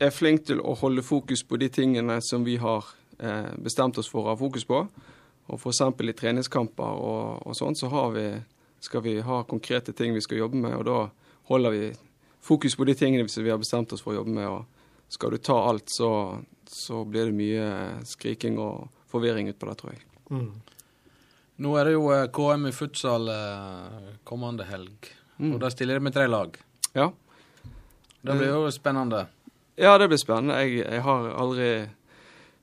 er flink til å holde fokus på de tingene som vi har eh, bestemt oss for å ha fokus på. Og f.eks. i treningskamper og, og sånn, så vi, skal vi ha konkrete ting vi skal jobbe med. Og da holder vi fokus på de tingene som vi har bestemt oss for å jobbe med. Og skal du ta alt, så, så blir det mye skriking og forvirring utpå det, tror jeg. Mm. Nå er det jo eh, KM i futsal eh, kommende helg, mm. og da stiller de med tre lag. Ja. Det blir jo spennende. Ja, det blir spennende. Jeg, jeg har aldri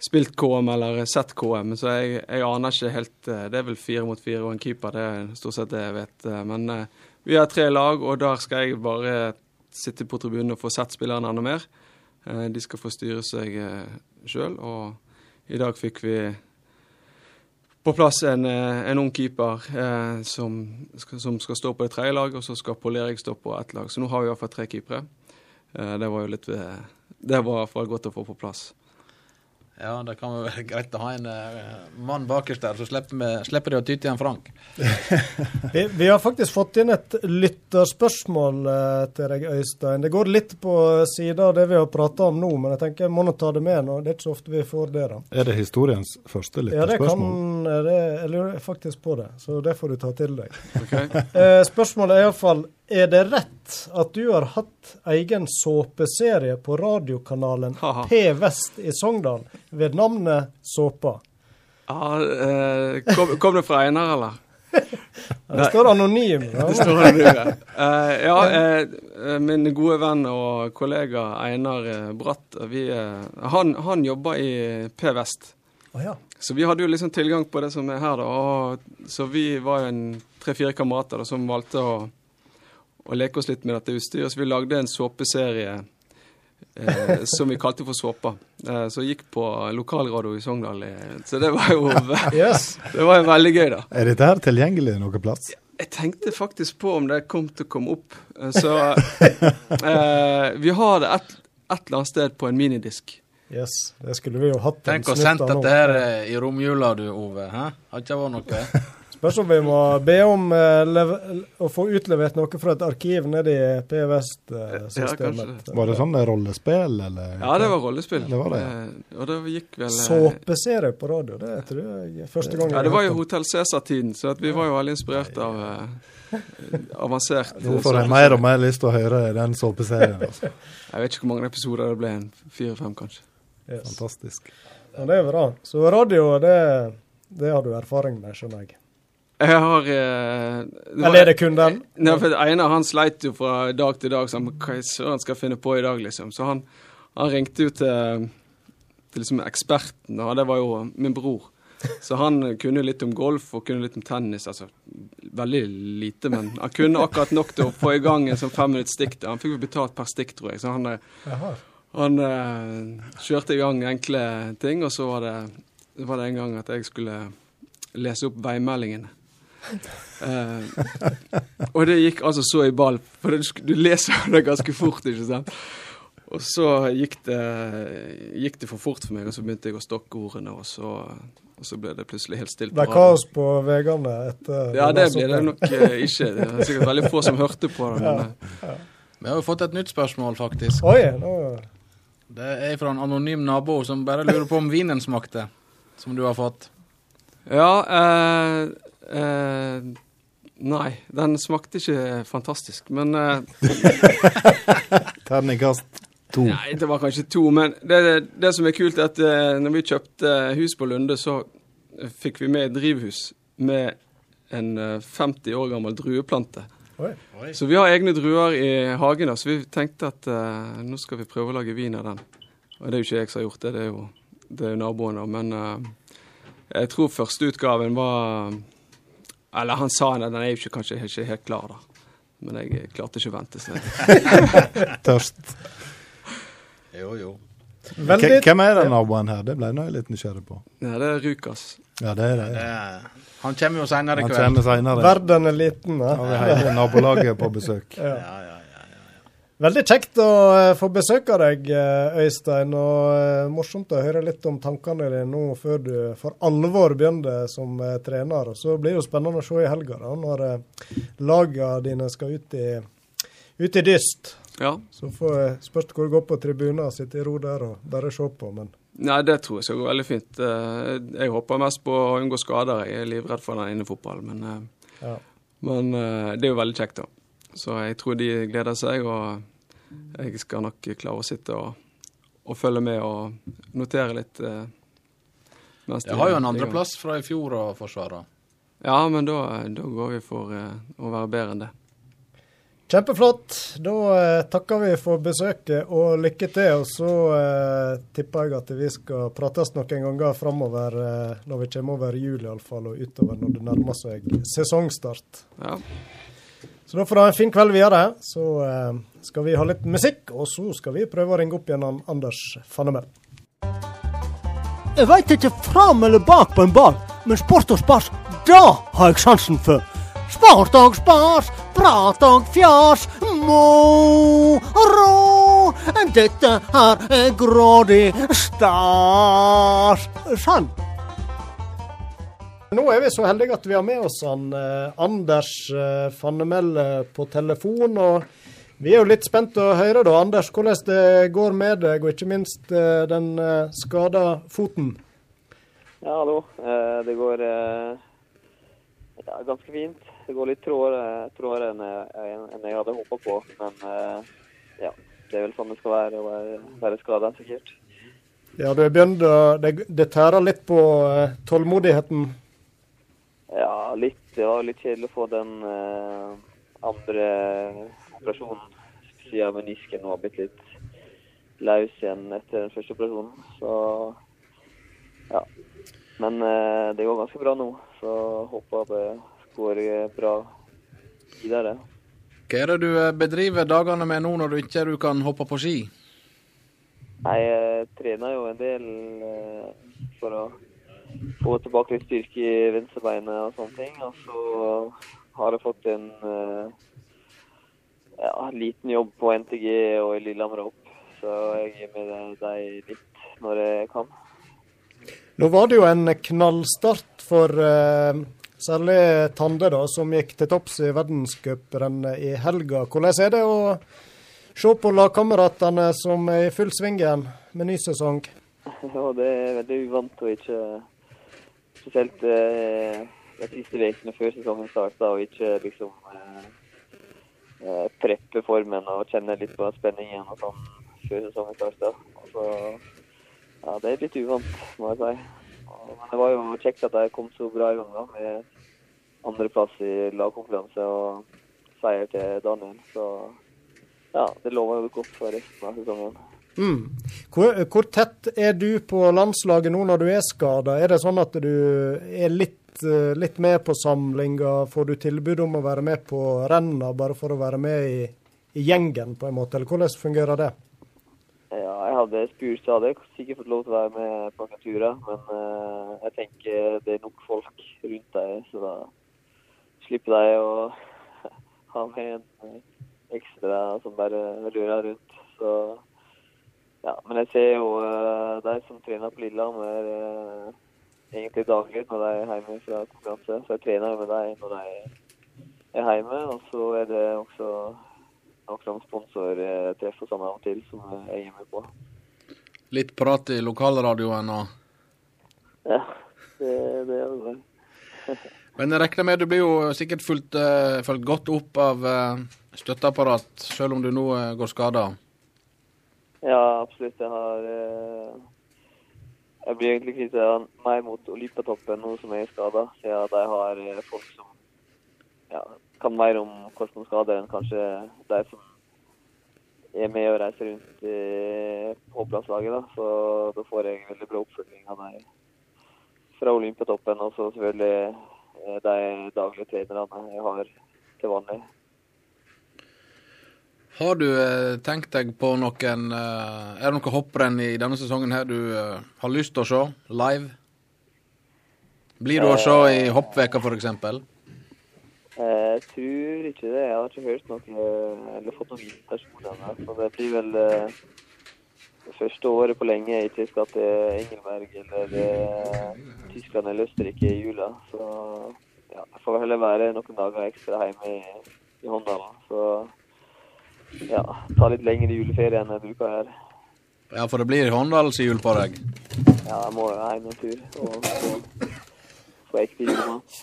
spilt KM eller sett KM, så jeg, jeg, aner ikke helt eh, Det er vel fire mot fire og en keeper, det er stort sett det jeg vet. Men vi har tre lag, og der skal jeg bare sitte på tribunen og få sett spillerne enda mer. Eh, de skal få styre seg eh, sjøl, og i dag fikk vi på plass en, eh, en ung keeper eh, som, som, skal stå på det tredje laget, og så skal Pål stå på ett lag. Så nå har vi iallfall tre keepere. Eh, det var jo litt Det var i hvert fall godt å få på plass. Ja, det kan være <laughs> greit å ha en uh, mann bakerst der, så slipper, vi, slipper de å ty til en Frank. <laughs> vi, vi, har faktisk fått inn et lytterspørsmål uh, til deg, Øystein. Det går litt på sida av det vi har prata om nå, men jeg tenker jeg må nå ta det med nå. Det er ikke så ofte vi får det. da. Er det historiens første lytterspørsmål? Ja, det kan det, Jeg lurer faktisk på det, så det får du ta til deg. Okay. uh, <laughs> spørsmålet er iallfall er det rett at du har hatt egen såpeserie på radiokanalen P-Vest i Sogndal ved navnet Såpa? Ja, eh, kom, kom, det fra Einar, eller? <laughs> det står anonym. Ja. det står anonym, uh, ja uh, min gode venn og kollega Einar Bratt, vi, han, han jobber i P-Vest. Oh, ja. Så vi hadde jo liksom tilgang på det som er her, da. Og, så vi var jo en tre-fire kamerater da, som valgte å og leke oss litt med dette utstyret. Så vi lagde en såpeserie eh, <laughs> som vi kalte for Såpa. Eh, som gikk på lokalradio i Sogndal. Så det var jo <laughs> yes. det var jo veldig gøy, da. Er dette her tilgjengelig noen plass? Jeg tenkte faktisk på om det kom til å komme opp. Eh, så <laughs> eh, vi har det et, et eller annet sted på en minidisk. Yes, det skulle vi jo hatt. Tenk å sende dette her eh, i romjula du, Ove. Hæ? Har ikke vært noe? Spørs om vi må be om uh, å få utlevert noe fra et arkiv nede i P Vest-systemet. Ja, var det sånn rollespill, eller? Ja, det var rollespill. Det var det. ja. og det gikk vel Såpeserie på radio, det tror jeg første gang. Ja, det var jo Hotell Cæsar-tiden, så vi var jo veldig inspirert av avansert Nå får jeg mer og mer lyst til å høre den såpeserien. Altså. <laughs> jeg vet ikke hvor mange episoder det ble, fire-fem kanskje. Yes. Fantastisk. Ja, det er bra. Så radio, det, det har du erfaring med, skjønner jeg. Jeg har uh, Eller er det kun den? Nei, for Einar han sleit jo fra dag til dag. Så han, hva søren skal finne på i dag, liksom. Så han, han ringte jo til, til liksom eksperten, og det var jo min bror. Så han kunne litt om golf og kunne litt om tennis. altså Veldig lite, men han kunne akkurat nok til å få i gang en sånn femminutts stikk. Han fikk jo betalt per stikk, tror jeg. Så han, han uh, kjørte i gang enkle ting, og så var det, var det en gang at jeg skulle lese opp veimeldingene. Uh, og det gikk altså så i ball, for du, du leser det ganske fort, ikke sant. Og så gikk det, gikk det, for fort for meg, og så begynte jeg å stokke ordene, og så, og så ble det plutselig helt stilt. Det ble kaos på veiene etter Ja, det ble det nok uh, ikke. Det er sikkert veldig få som hørte på det. Men, ja, ja. Vi har jo fått et nytt spørsmål, faktisk. Oi, nå... Det er fra en anonym nabo som bare lurer på om vinen smakte, som du har fått. Ja, eh, Eh, nei, den smakte ikke fantastisk, men eh, <laughs> Terningkast to. Nei, det var kanskje to. Men det, det som er kult, er at eh, når vi kjøpte hus på Lunde, så fikk vi med et drivhus med en 50 eh, år gammel drueplante. Oi. Så vi har egne druer i hagen, så vi tenkte at uh, nå skal vi prøve å lage vin av den. Og det er jo ikke jeg som har gjort det, det er jo, det er naboen. Men uh, jeg tror første utgaven var eller han sa det, den er jo ikke, kanskje ikke helt klar, da. Men jeg klarte ikke å vente. Så. <laughs> Tørst. Jo, jo. Veldig... Hvem er den naboen her? Det ble jeg litt nysgjerrig på. Ja, Det er Rukas. Ja, det er det. det er... Han kommer jo seinere i kveld. Verden er liten, da. Har vi hele nabolaget på besøk. ja, ja, ja. Veldig kjekt å få få besøke deg, uh, Øystein. Og uh, morsomt å høre litt om tankene dine nå før du for alvor begynner som trener. Og så blir det jo spennende å se i helga, da, når lagene dine skal ut i, ut i dyst. Ja. Så får jeg spørs hvor det går på tribuner, sitte i ro der og bare se på. men... Nei, det tror jeg skal gå veldig fint. Jeg håper mest på å unngå skader. Jeg er livredd for den innefotballen, men, ja. men det er jo veldig kjekt, da. Så jeg tror de gleder seg. og jeg skal nok klare å sitte og, og følge med og notere litt. Eh, jeg har jo en andreplass fra i fjor å forsvare. Ja, men da, da går vi for eh, å være bedre enn det. Kjempeflott. Da eh, takker vi for besøket og lykke til. Og så eh, tipper jeg at vi skal prates noen ganger framover eh, når vi kommer over jul iallfall, og utover når det nærmer seg sesongstart. Ja. Så da får du ha en fin kveld videre. Så eh, skal vi ha litt musikk, og så skal vi prøve å ringe opp igjen Anders Fannemel. Jeg veit ikke fram eller bak på en ball, men sport og spas, da har jeg sansen for. Sport og spas, prat og fjas, moro. dette her er grådig stas. Sånn. Nå er vi så heldige at vi har med oss han, eh, Anders eh, Fannemelde på telefon. og Vi er jo litt spent å høre, da, Anders, hvordan det går med deg, og ikke minst eh, den eh, skada foten. Ja, hallo. Eh, det går eh, ja, ganske fint. Det går litt trådere enn, enn jeg hadde håpa på. Men eh, ja, det er vel sånn det skal være å være, være skada, sikkert. Ja, du begynt Det, det tærer litt på eh, tålmodigheten? Ja, litt. Det var litt kjedelig å få den eh, andre operasjonen siden menisken nå har blitt litt løs igjen etter den første operasjonen. Så ja. Men eh, det går ganske bra nå, så håper det går eh, bra videre. Hva er det du eh, bedriver dagene med nå når du ikke du kan hoppe på ski? Jeg trener jo en del eh, for å få tilbake litt styrke i venstrebeinet og sånne ting. Og så har jeg fått en uh, ja, liten jobb på NTG og i Lillehammer opp. Så jeg gir med dem litt når jeg kan. Nå var det jo en knallstart for uh, særlig Tande, da, som gikk til topps i verdenscuprennet i helga. Hvordan er det å se på lagkameratene som er i full sving igjen med ny sesong? <laughs> Ja, det er veldig uvant å ikke Spesielt eh, de siste ukene før sesongen starta, og ikke liksom eh, eh, preppe formen og kjenne litt på spenningen og sånn før sesongen starta. Så, ja, det er litt uvant, må jeg si. Men det var jo kjekt at jeg kom så bra i gang da, med andreplass i lagkonkurranse og seier til Daniel. Så ja, det lover jo godt for resten av sesongen. Mm. Hvor, hvor, tett er du på landslaget nå når du er skada? Er det sånn at du er litt, eh, litt med på samlinga? Får du tilbud om å være med på renna bare for å være med i, i gjengen, på en måte? Eller hvordan fungerer det? Ja, jeg hadde spurt, så hadde jeg sikkert fått lov til å være med på turer. Men uh, jeg tenker det er nok folk rundt deg, så da slipper de å <laughs> ha med en ekstra som bare lurer rundt. Så ja, men jeg ser jo uh, de som trener på Lillehammer uh, egentlig daglig når de er hjemme fra konkurranse. Så jeg trener jo med dem når de er hjemme. Og så er det også noen sponsortreff og sånn av og til som jeg er hjemme på. Litt prat i lokalradioen og Ja, det, det er det. <laughs> Men jeg regner med du blir jo sikkert fulgt, fulgt godt opp av støtteapparat, selv om du nå går skada? Ja, absolutt. Jeg har eh, Jeg blir egentlig knyttet meg mot Olympiatoppen nå som jeg er skada, siden de har eh, folk som ja, kan mer om kostnadsskader enn kanskje de som er med og reiser rundt i Håplandslaget. Så da får jeg en veldig bra oppfølging av dem fra Olympiatoppen, og så selvfølgelig eh, de daglige trenerne jeg har til vanlig. Har du eh, tenkt deg på noen eh, Er det noen hopprenn i denne sesongen her du eh, har lyst til å se live? Blir du å se i hoppveka f.eks.? Jeg tror ikke det. Jeg har ikke hørt noe eller fått noen invitasjon ennå. Så det blir vel det første året på lenge jeg ikke skal til Engelberg eller Tyskland eller Østerrike i jula. Så ja, jeg får heller være noen dager ekstra hjemme i, i Håndalen. Så ja, ta litt lengre juleferie enn jeg bruker her. Ja, for det blir Håndalsjul på deg? Ja, jeg må jo hjem en tur og få, ekte julemat.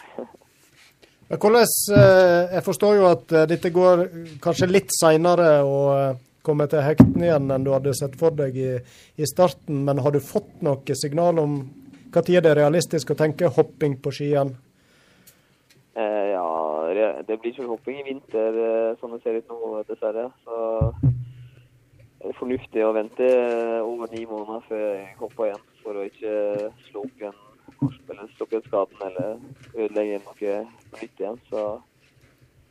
Hvordan, eh, Jeg forstår jo at eh, dette går kanskje litt seinere å eh, komme til hekten igjen enn du hadde sett for deg i, i starten, men har du fått noe signal om når det er realistisk å tenke hopping på ski igjen? Eh, ja, det blir ikke hopping i vinter som sånn det ser ut nå, dessverre. Så det er fornuftig å vente eh, over ni måneder før jeg hopper igjen, for å ikke slå opp igjen eller opp igjen skaden eller ødelegge noe nytt igjen. Så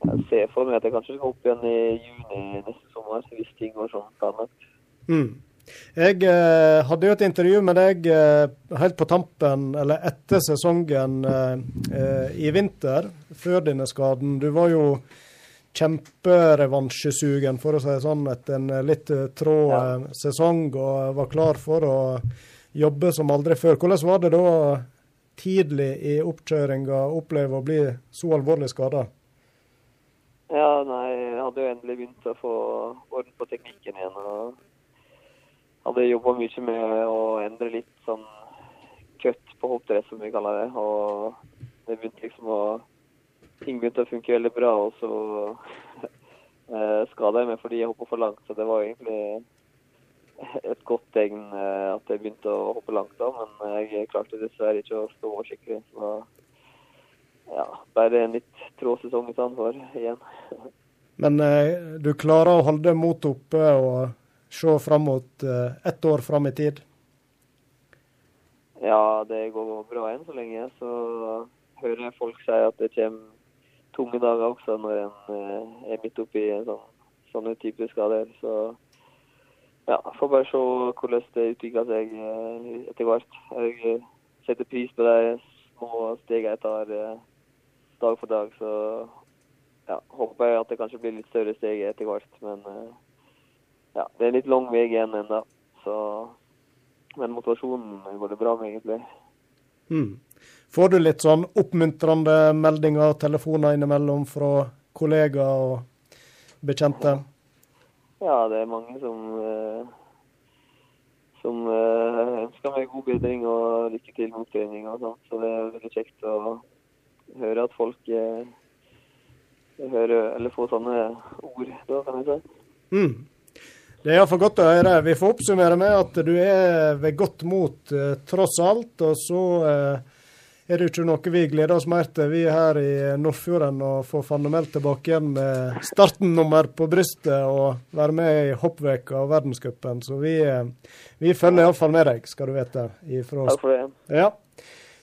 jeg ser for meg at jeg kanskje skal hoppe igjen i juni neste sommer, hvis ting går som planlagt. Mm. Jeg eh, hadde jo et intervju med deg eh, helt på tampen, eller etter sesongen eh, eh, i vinter, før denne skaden. Du var jo kjemperevansjesugen, for å si det sånn, etter en litt trå ja. sesong og var klar for å jobbe som aldri før. Hvordan var det da tidlig i oppkjøringa å oppleve å bli så alvorlig skada? Ja, nei, jeg hadde jo endelig begynt å få orden på teknikken igjen. og hadde jobba mye med å endre litt sånn cut på hoppdress, som vi kaller det. Og det begynte liksom å Ting begynte å funke veldig bra, og så <laughs> eh, skada jeg meg fordi jeg hoppa for langt. Så det var egentlig et godt tegn eh, at jeg begynte å hoppe langt da, men jeg klarte dessverre ikke å stå skikkelig. Så ja, bare en litt trå sesong i igjen. <laughs> Men eh, du klarer å holde motet oppe og se fram mot uh, ett år fram i tid? Ja, det går bra enn så lenge. Så hører jeg folk si at det kommer tunge dager også når en uh, er midt oppi sånn, sånne typer skader. Så ja, får bare se hvordan det utvikler seg uh, etter hvert. Jeg setter pris på de små stegene jeg tar dag for dag. Så ja, håper jeg at det kanskje blir litt større steg etter hvert. Men ja, det er litt lang vei igjen ennå. Men motivasjonen går det bra med, egentlig. Mm. Får du litt sånn oppmuntrende meldinger og telefoner innimellom fra kollegaer og bekjente? Ja, det er mange som, eh, som eh, ønsker meg god bedring og lykke til med opptreninga og sånt. Så det er veldig kjekt å høre at folk eh, hører, eller får sånne ord, da kan jeg si. Mm. Det er iallfall godt å høre. Vi får oppsummere med at du er ved godt mot eh, tross alt. Og så eh, er det ikke noe vi gleder oss mer til, vi her i Nordfjorden, å få Fannemel tilbake igjen med startnummer på brystet og være med i hoppveka og verdenscupen. Så vi, eh, vi følger iallfall med deg, skal du vite. Ifra... Takk for det. Ja.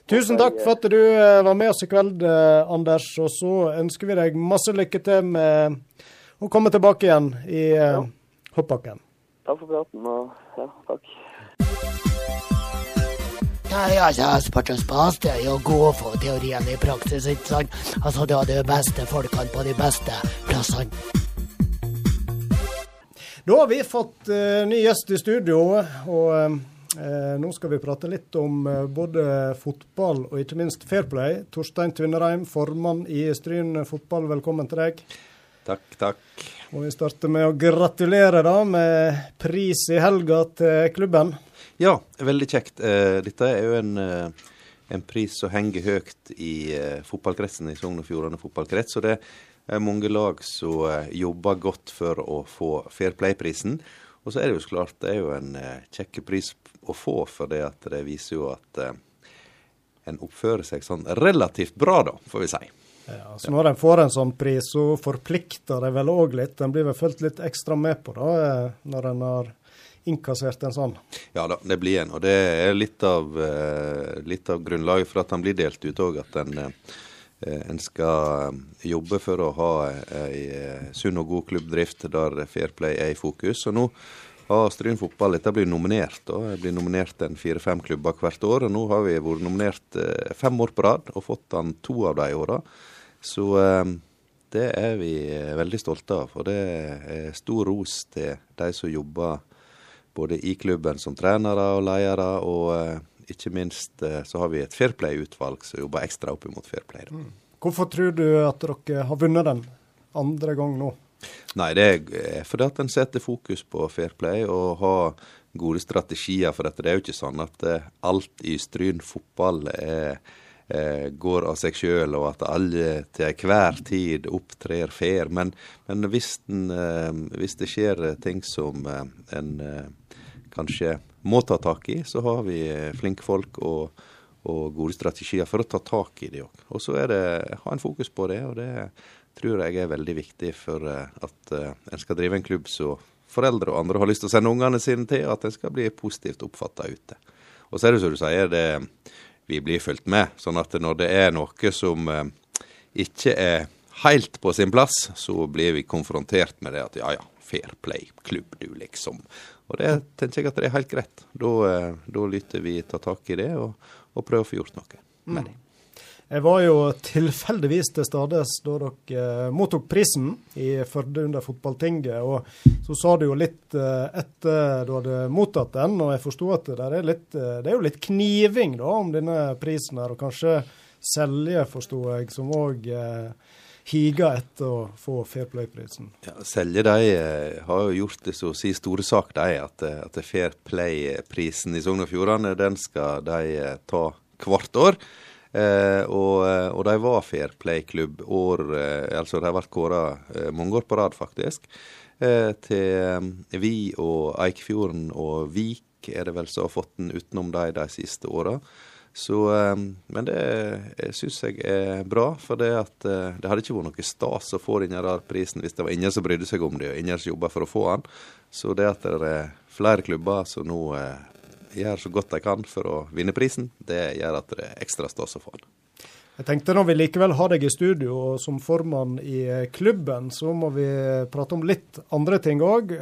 Tusen takk for at du eh, var med oss i kveld, eh, Anders. Og så ønsker vi deg masse lykke til med å komme tilbake igjen i ja hoppbakken. Takk for praten, og ja, takk. Nei, altså, sportens beste er jo å gå for teorien i praksis, ikke sant? Altså, du har de beste folkene på de beste plassene. Da har vi fått uh, ny gjest i studio, og uh, nå skal vi prate litt om uh, både fotball og ikke minst Fairplay. Torstein Tvinnereim, formann i Stryn fotball, velkommen til deg. Takk, takk. Og vi starter med å gratulere da med pris i helga til klubben. Ja, veldig kjekt. Eh, dette er jo en, eh, en pris som henger høyt i eh, fotballkretsen i Sogn og Fjordane fotballkrets. Og det er mange lag som jobber godt for å få Fair Play-prisen. Og så er det jo så klart det er jo en kjekk pris å få, for det at det viser jo at en oppfører seg sånn relativt bra, da, får vi si. Ja, så Når en får en sånn pris, så forplikter det vel òg litt. En blir vel fulgt litt ekstra med på da, eh, når en har innkassert en sånn? Ja da, det blir en. Og det er litt av, eh, litt av grunnlaget for at den blir delt ut òg. At en, eh, en, skal jobbe for å ha ei sunn og god klubbdrift der Fair Play er i fokus. Og nå har Stryn fotball dette blir nominert. Da. Jeg blir nominert en fire-fem klubber hvert år. og Nå har vi vært nominert fem år på rad og fått den to av de åra. Så ehm, det er vi veldig stolte av. Og det er stor ros til de som jobber både i klubben som trenere og ledere, og eh, ikke minst eh, så har vi et Fairplay-utvalg som jobber ekstra opp mot Fairplay. Mm. Hvorfor tror du at dere har vunnet den andre gang nå? Nei, det er fordi at en setter fokus på Fairplay og har gode strategier for dette. Det er jo ikke sånn at eh, alt i Stryn fotball er eh, går av seg sjøl, og at alle til enhver tid opptrer fair. Men, men hvis, den, eh, hvis, det skjer ting som eh, en eh, kanskje må ta tak i, så har vi flinke folk og, og gode strategier for å ta tak i det òg. Og så er det ha en fokus på det, og det tror jeg er veldig viktig for at en skal drive en klubb så foreldre og andre har lyst til å sende ungene sine til, at en skal bli positivt oppfatta ute. Og så er det som du sier, det vi blir fulgt med. Sånn at når det er noe som eh, ikke er helt på sin plass, så blir vi konfrontert med det at ja ja, fair play, klubb du, liksom. Og det tenker jeg at det er helt greit. Da, eh, da lytter vi tar tak i det og, og prøver å få gjort noe med det. Jeg var jo tilfeldigvis til stades da dere mottok prisen i Førde under fotballtinget. Og så sa du jo litt etter du hadde mottatt den, og jeg forsto at det er, litt, det er jo litt kniving da om denne prisen her. Og kanskje Selje, forsto jeg, som òg higer etter å få Fair Play-prisen. Ja, Selje de eh, har jo gjort det så å si store sak, de, at, eh, at Fair Play-prisen i Sogn og Fjordane den skal de eh, ta hvert år. Eh, og, og, de var Fair Play-klubb år eh, Altså de vært kåra eh, mange år på rad, faktisk. til Vi og Eikfjorden og Vik er det vel som har fått den utenom de de siste åra. Så, ehm, men det syns jeg er bra, for det, at, eh, det hadde ikke vært noe stas å få denne prisen hvis det var ingen som brydde seg om det, og ingen som jobba for å få den. Så det at det er flere klubber som nå eh, gjør så godt de kan for å vinne prisen, det gjør at det er ekstra stas å få den. Jeg tenkte når vi likevel har deg i studio og som formann i eh, klubben, så må vi prate om litt andre ting òg.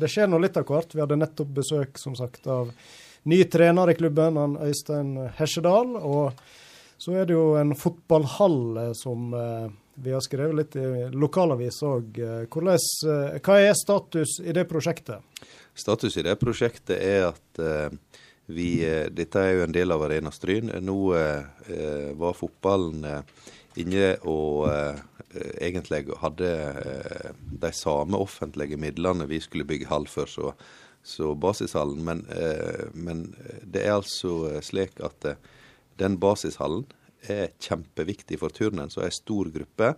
Det skjer nå litt av hvert. Vi hadde nettopp besøk som sagt av ny trener i klubben, han Øystein Hesjedal. Og så er det jo en fotballhall eh, som eh, vi har skrevet litt i lokalavisa òg. Eh, hva er status i det prosjektet? Status i det prosjektet er at vi, dette er jo en del av Arena Stryn. Nå eh, var fotballen inne og eh, egentlig hadde eh, de samme offentlige midlene vi skulle bygge hall for. Så så basishallen. Men, eh, men, det er altså slik at eh, den basishallen er kjempeviktig for turnen. Så er en stor gruppe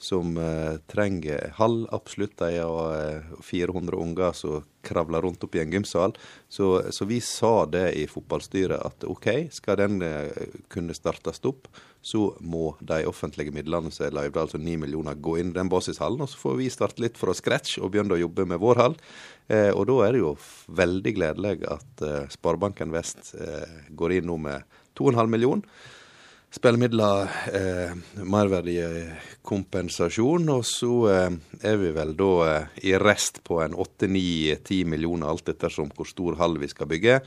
som eh, trenger hall, absolutt. De har uh, 400 unger som kravler rundt opp i en gymsal. Så, så, vi sa det i fotballstyret at OK, skal den eh, kunne startes opp, så må de offentlige midlene som er løyvd, altså 9 millioner, gå inn i den basishallen. Og så får vi starte litt fra scratch og begynne å jobbe med vår hall. Eh, og da er det jo veldig gledelig at eh, Sparebanken Vest eh, går inn nå med 2,5 millioner. Spillemidler, eh, merverdikompensasjon, og så eh, er vi vel da eh, i rest på en 8-9-10 millioner, alt ettersom hvor stor hall vi skal bygge,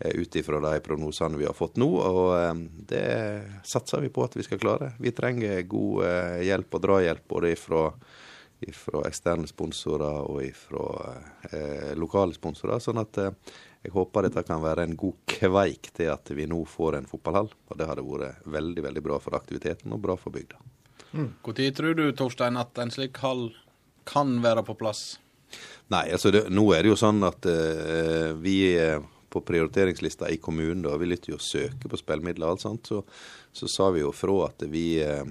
eh, ut ifra de prognosene vi har fått nå. Og eh, det satser vi på at vi skal klare. Vi trenger god eh, hjelp og drahjelp både ifra fra eksterne sponsorer og fra eh, lokale sponsorer. Sånn at jeg håper dette kan være en god kveik til at vi nå får en fotballhall. Og det hadde vært veldig veldig bra for aktiviteten og bra for bygda. Mm. Når tror du Torstein, at en slik hall kan være på plass? Nei, altså det, nå er det jo sånn at uh, vi på prioriteringslista i kommunen da, vi lytter jo søke på spillmidler og alt sånt, så, så sa vi jo fra at vi eh,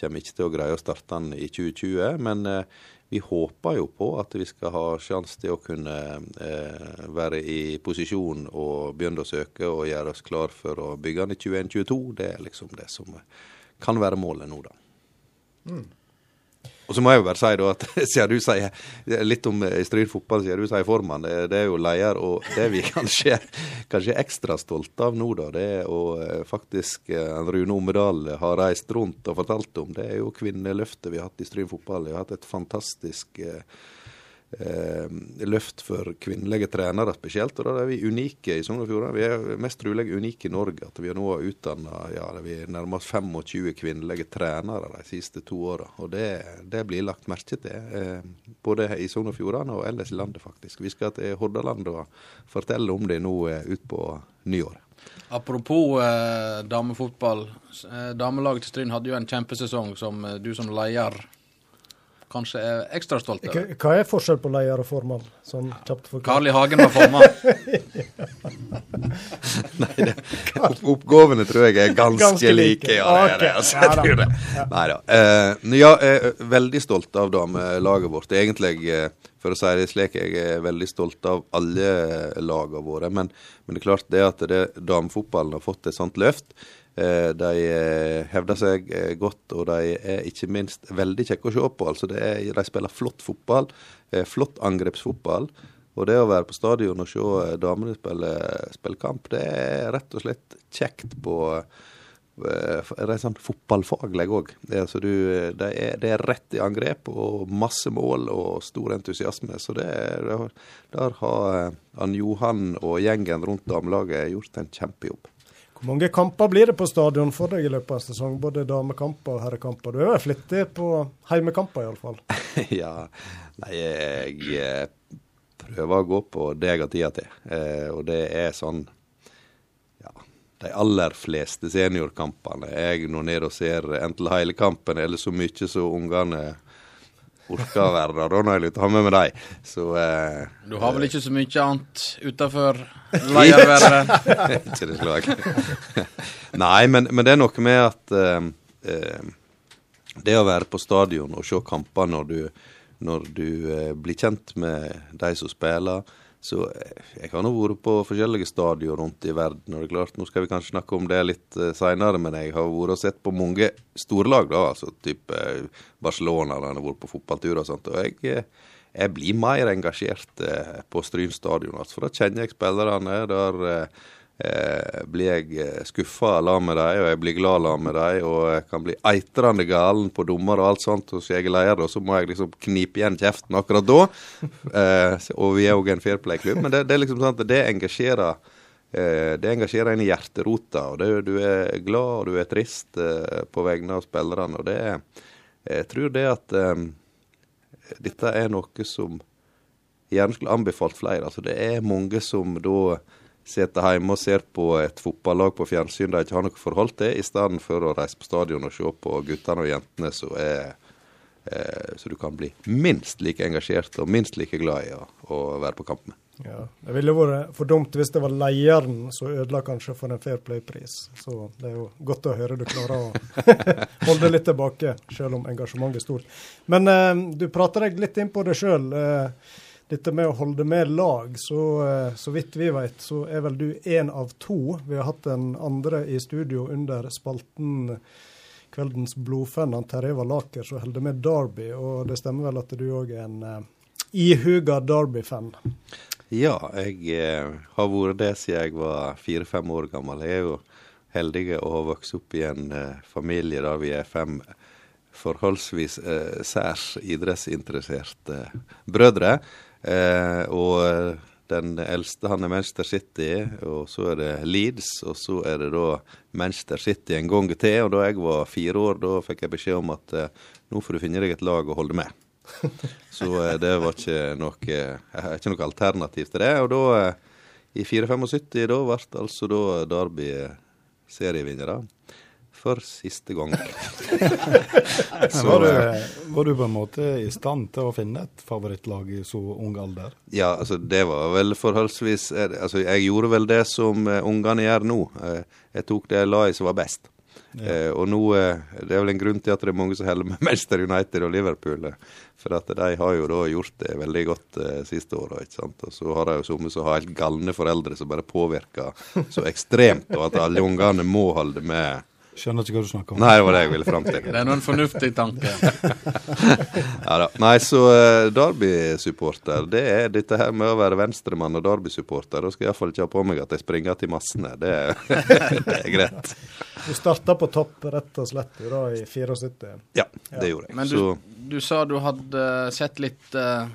kommer ikke til å greie å starte den i 2020. Men eh, vi håper jo på at vi skal ha sjanse til å kunne eh, være i posisjon og begynne å søke og gjøre oss klar for å bygge den i 2021-2022. Det er liksom det som kan være målet nå, da. Mm. Og så må jeg jo bare si da at <laughs> siden du sier litt om eh, Stryn fotball, siden du sier formann, det, det, er jo leder. Og det vi <laughs> kanskje, kanskje er ekstra stolte av nå, da, det er å eh, faktisk eh, Rune Omedal har reist rundt og fortalt om, det er jo kvinneløftet vi har hatt i Stryn fotball. Vi har hatt et fantastisk eh, løft for kvinnelige trenere spesielt. Og da er vi unike i Sogn og Fjordane. Vi er mest trolig unike i Norge. At vi har nå utdanna ja, nærmest 25 kvinnelige trenere de siste to åra. Og det, det, blir lagt merke til. Eh, både i Sogn og Fjordane og ellers i landet, faktisk. Vi skal til Hordaland og fortelle om det nå eh, utpå nyåret. Apropos eh, damefotball. Eh, damelaget til Stryn hadde jo en kjempesesong som eh, du som leder kanskje er ekstra stolt over. Hva er forskjell på leder og formann? Sånn kjapt Carl I. Hagen var formann. <laughs> Nei, det, oppgavene tror jeg er ganske, ganske like. Ja, det er det. Altså, jeg tror det. Nei da. Uh, ja, jeg er veldig stolt av damelaget vårt. Egentlig, uh, for å si det slik, jeg er veldig stolt av alle lagene våre. Men, men, det er klart det at det, damefotballen har fått et sånt løft. Eh, de eh, hevder seg eh, godt, og de er ikke minst veldig kjekke å se på. Altså er, de spiller flott fotball, flott angrepsfotball. Og det å være på stadion og se damene spille, spille kamp, det er rett og slett kjekt på rent sånn fotballfaglig òg. Altså det, det, er rett i angrep og masse mål og stor entusiasme. Så det, der har Ann Johan og gjengen rundt damelaget gjort en kjempejobb. Hvor mange kamper blir det på stadion for deg i løpet av en sesong? Både damekamper og herrekamper. Du er jo flittig på heimekamper, iallfall? <laughs> ja. Nei, jeg prøver å gå på det jeg har tida til. Eh, og det er sånn Ja, de aller fleste seniorkampene er jeg nå ned og ser enten hele kampen eller så mye så ungene orker å være der når jeg lytter med med dem. Så eh, Du har vel ikke så mye annet utafor <laughs> leirværet? ikke det slag. <laughs> Nei, men, men, det er noe med at eh, eh, det å være på stadion og se kamper når du, når du eh, blir kjent med de som spiller, så eh, jeg har nå vært på forskjellige stadier rundt i verden. og det er klart, Nå skal vi kanskje snakke om det litt uh, seinere, men jeg har vært og sett på mange storlag, da, altså type uh, Barcelona, der jeg har vært på fotballtur og sånt. og jeg, jeg blir mer engasjert på Stryn stadion, altså, for da kjenner jeg spillerne. der eh, blir jeg eh, skuffa lag med dem, og jeg blir glad lag med dem, og jeg kan bli eitrende galen på dommer og alt sånt. Så jeg er leder, og så må jeg liksom knipe igjen kjeften akkurat da. Eh, og vi er òg en fair play-klubb, men det, det, er liksom sånn at det engasjerer. Eh, det engasjerer en i hjerterota, og det, du er glad og du er trist eh, på vegne av spillerne. og det Jeg tror det at dette er noe som gjerne skulle anbefalt flere. altså Det er mange som da sitter hjemme og ser på et fotballag på fjernsyn de ikke har noe forhold til, i stedet for å reise på stadion og se på guttene og jentene som er eh, Så du kan bli minst like engasjert og minst like glad i å, å være på kamp med. Ja, Det ville vært for dumt hvis det var lederen som ødela kanskje for en Fair Play-pris. Så det er jo godt å høre du klarer å <laughs> holde litt tilbake, selv om engasjementet er stort. Men eh, du prater deg litt inn på det sjøl. Eh, dette med å holde med lag, så, eh, så vidt vi vet, så er vel du én av to. Vi har hatt den andre i studio under spalten Kveldens blodfan, Terje Valaker, som holder med Derby. Og det stemmer vel at du òg er en uh, ihuga Derby-fan? Ja, jeg eh, har vært det siden jeg var fire-fem år gammel. Jeg er jo heldig å ha vokst opp i en eh, familie der vi er fem forholdsvis eh, særs idrettsinteresserte brødre. Eh, og den eldste han er Manchester City, og så er det Leeds, og så er det da Manchester City en gang til. Og da jeg var fire år, da fikk jeg beskjed om at eh, nå får du finne deg et lag å holde med. <laughs> Så eh, det var ikke noe, ikke noe alternativ til det. Og da, eh, i 475, da ble altså da Derby serievinnere for siste gang. <laughs> var, du, var, du, på en måte i stand til å finne et favorittlag i så ung alder? Ja, altså det var vel forholdsvis eh, altså Jeg gjorde vel det som uh, ungene gjør nå. Jeg tok det laget som var best. Ja. Eh, og nå Det er vel en grunn til at det er mange som holder med <laughs> Manchester United og Liverpool. For at de har jo da gjort det veldig godt eh, siste åra. Og så har de jo somme som har helt galne foreldre som bare påvirker så ekstremt, og at alle ungene må holde med Skjønner ikke hva du snakker om. Nei, det var det jeg ville fram til. <laughs> det er noen fornuftig tanke. <laughs> ja da. Nei, så uh, Derby-supporter, det er dette her med å være venstremann og Derby-supporter. Da skal jeg iallfall ikke ha på meg at jeg springer til massene. Det, <laughs> det er greit. Du starta på topp rett og slett da i 74? Ja, det ja. gjorde jeg. Men du, du, sa du hadde sett litt uh,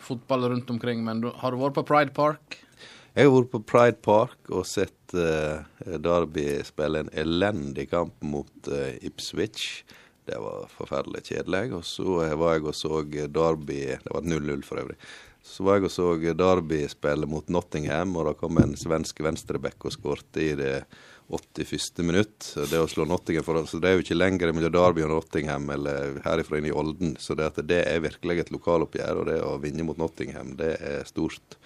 fotball rundt omkring, men du, har du vært på Pride Park? Jeg har vært på Pride Park og sett uh, Derby spille en elendig kamp mot uh, Ipswich. Det var forferdelig kjedelig. Og så var jeg og så Derby Det var 0-0 for øvrig. Så var jeg og så Derby spille mot Nottingham, og da kom en svensk venstreback og skårte i det 81. minutt. Det å slå Nottingham for, så Det er jo ikke lenger mellom Derby og Nottingham eller herifra inn i Olden. Så det, det er virkelig et lokaloppgjør, og det å vinne mot Nottingham, det er stort.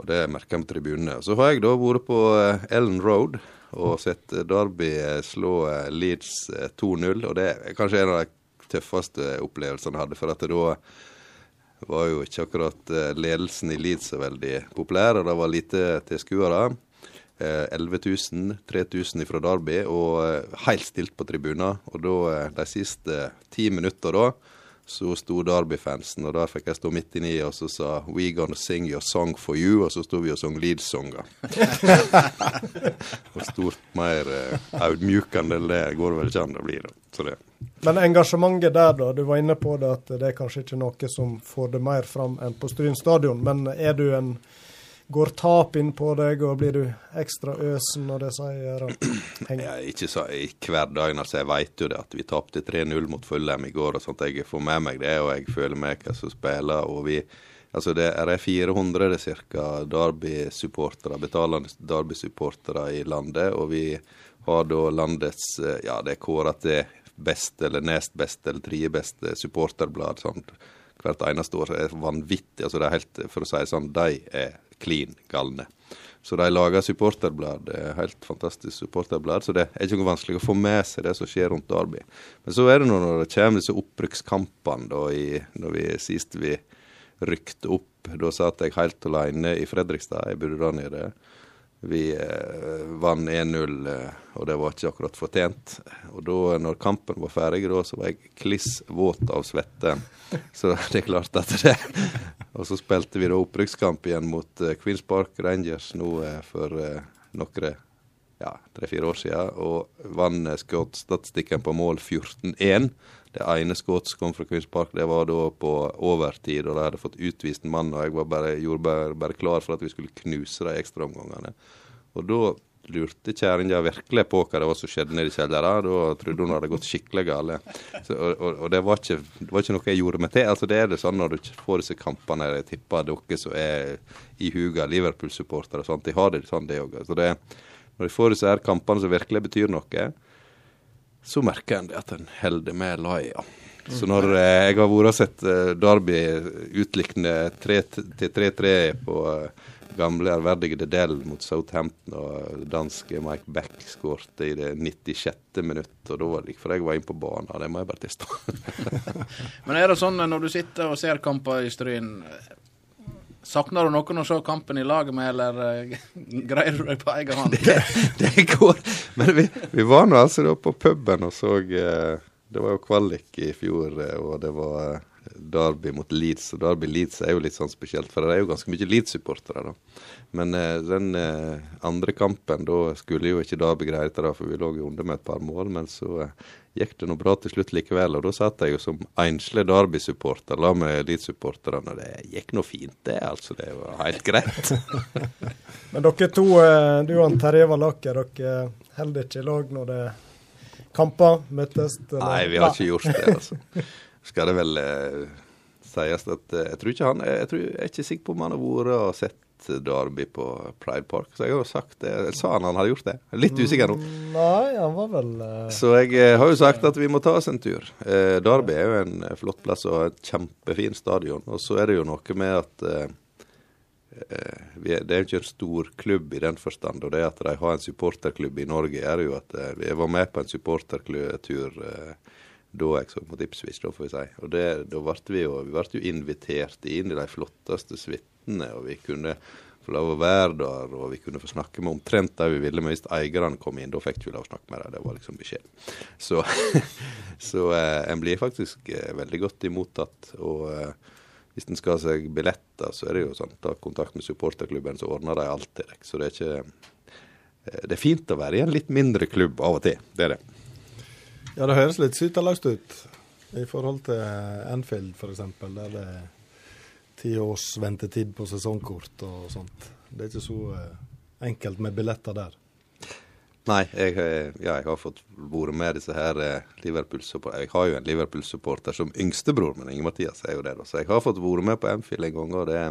Og det merker jeg på tribunene. Så har jeg da vært på eh, Ellen Road og sett eh, Derby eh, slå Leeds 2-0. Og det er kanskje en av de tøffeste opplevelsene jeg hadde. For at da var jo ikke akkurat ledelsen i Leeds så veldig populær, og det var lite tilskuere. 11 000, 3000 fra Derby, og helt stilt på tribunen. Og da, de siste ti minutter da, så sto Derby-fansen, og da fikk jeg stå midt inni og så sa 'We gonna sing your song for you', og så sto vi og sang Leeds-sanger. <laughs> og stort mer uh, audmjukende enn det går vel ikke an å bli. da. Så det. Men engasjementet der, da. Du var inne på det at det er kanskje ikke noe som får det mer fram enn på Stryn stadion. Men er du en Går tap inn på deg, og blir du ekstra øsen når det sier <clears throat> ja, Ikke så i dag. Altså, jeg vet jo det at vi tapte 3-0 mot Fulham i går, og sånt. Jeg får med meg det, og jeg føler med hva som spiller. og vi Altså det er 400 ca. Derby-supportere, betalende Derby-supportere i landet. Og vi har da landets Ja, det er kåra til beste eller nest beste eller tredje beste supporterblad sånn hvert eneste år. Det er vanvittig. altså det er helt, For å si det sånn, de er klin galne. Så de lager supporterblad. er Helt fantastisk supporterblad. Så det er ikke noe vanskelig å få med seg det som skjer rundt Derby. Men så er det når det kommer disse opprykkskampene, da, i, når vi sist vi rykte opp. Da satt jeg helt alene i Fredrikstad. Jeg bodde der nede. Vi eh, vant 1-0, eh, og det var ikke akkurat fortjent. Og da når kampen var ferdig, da, så var jeg kliss våt av svette. Så <laughs> det er klart at det <laughs> Og så spilte vi da opprykkskamp igjen mot eh, Queens Park Rangers nå eh, for eh, noen ja, tre-fire år siden, og vant skuddstatistikken på mål 14-1. Det ene skuddet som kom fra Queens Park, det var da på overtid, og de hadde fått utvist en mann, og jeg bare, gjorde bare, bare klar for at vi skulle knuse de ekstraomgangene. Og da lurte kjerringa virkelig på hva det var som skjedde nede i kjelleren. Da trodde hun hadde gått skikkelig galt. Og, og, og det, var ikke, det, var ikke, noe jeg gjorde meg til. Altså Det er det sånn når du får disse kampene Jeg tipper dere som er i huga Liverpool-supportere og sånt, de har det sånn, det òg. Så når de får disse her kampene som virkelig betyr noe, så merker en det at en holder med laget. Så når eh, jeg har vært og sett eh, Derby utlikne 3-3-3 på eh, gamle ærverdige Dedel mot Southampton, og danske Mike Beck skårte i det 96. minutt, og da var det ikke for jeg var inne på banen. Det må jeg bare tilstå. <laughs> Men er det sånn når du sitter og ser kamper i Stryn, Savner du noen å se kampen i lag med, eller <laughs> greier du deg på egen hånd? <laughs> Det, det går. Men vi, vi var nå altså da på puben og så eh, Det var jo kvalik i fjor, eh, og det var eh, Derby mot Leeds. Og Derby Leeds er jo litt sånn spesielt, for det er jo ganske mye Leeds-supportere. da. Men eh, den eh, andre kampen, da skulle jo ikke Derby greie det, for vi lå jo under med et par mål. Men så eh, gikk det nå bra til slutt likevel. Og da satt jeg jo som enslig Derby-supporter la med Elite-supporterne, Og det gikk nå fint, det. altså. Det var helt greit. <laughs> men dere to, du og Terje Valaker, dere holder ikke i lag når det er kamper møtes? Nei, vi har ikke gjort det, altså <laughs> skal det vel sies at jeg tror ikke han jeg, tror, jeg er ikke sikker på om han har vært og sett Derby på Pride Park. Så jeg har jo sagt det. Sa han han hadde gjort det? Litt usikker nå. Mm, nei, han var vel uh... Så jeg eh, har jo sagt at vi må ta oss en tur. Eh, Derby er jo en eh, flott plass og et kjempefin stadion. Og så er det jo noe med at eh, det er jo ikke en stor klubb i den forstand. Og det at de har en supporterklubb i Norge, er jo at vi var med på en supportertur da jeg så mot Ipswich, da får vi si. Og det, da ble vi jo, vi ble jo invitert inn i de flotteste suitene, og vi kunne få lov å være der, og vi kunne få snakke med omtrent de vi ville. Men hvis eierne kom inn, da fikk vi lov å snakke med dem. Det var liksom beskjed. Så, <laughs> så eh, en blir faktisk eh, veldig godt imottatt. Og eh, hvis en skal ha seg billetter, så er det jo sånn, ta kontakt med supporterklubben, så ordner de alt til deg. Så det er ikke eh, Det er fint å være i en litt mindre klubb av og til. Det er det. Ja, det høres litt syterløst ut i forhold til Enfield f.eks., der det ti års ventetid på sesongkort og sånt. Det er ikke så eh, enkelt med billetter der. Nei, jeg, eh, ja, jeg har fått vært med disse her eh, Liverpool-supporterne. Jeg har jo en Liverpool-supporter som yngstebror, men Inge Mathias er jo det. da. Så jeg har fått vært med på Enfield en gang, og det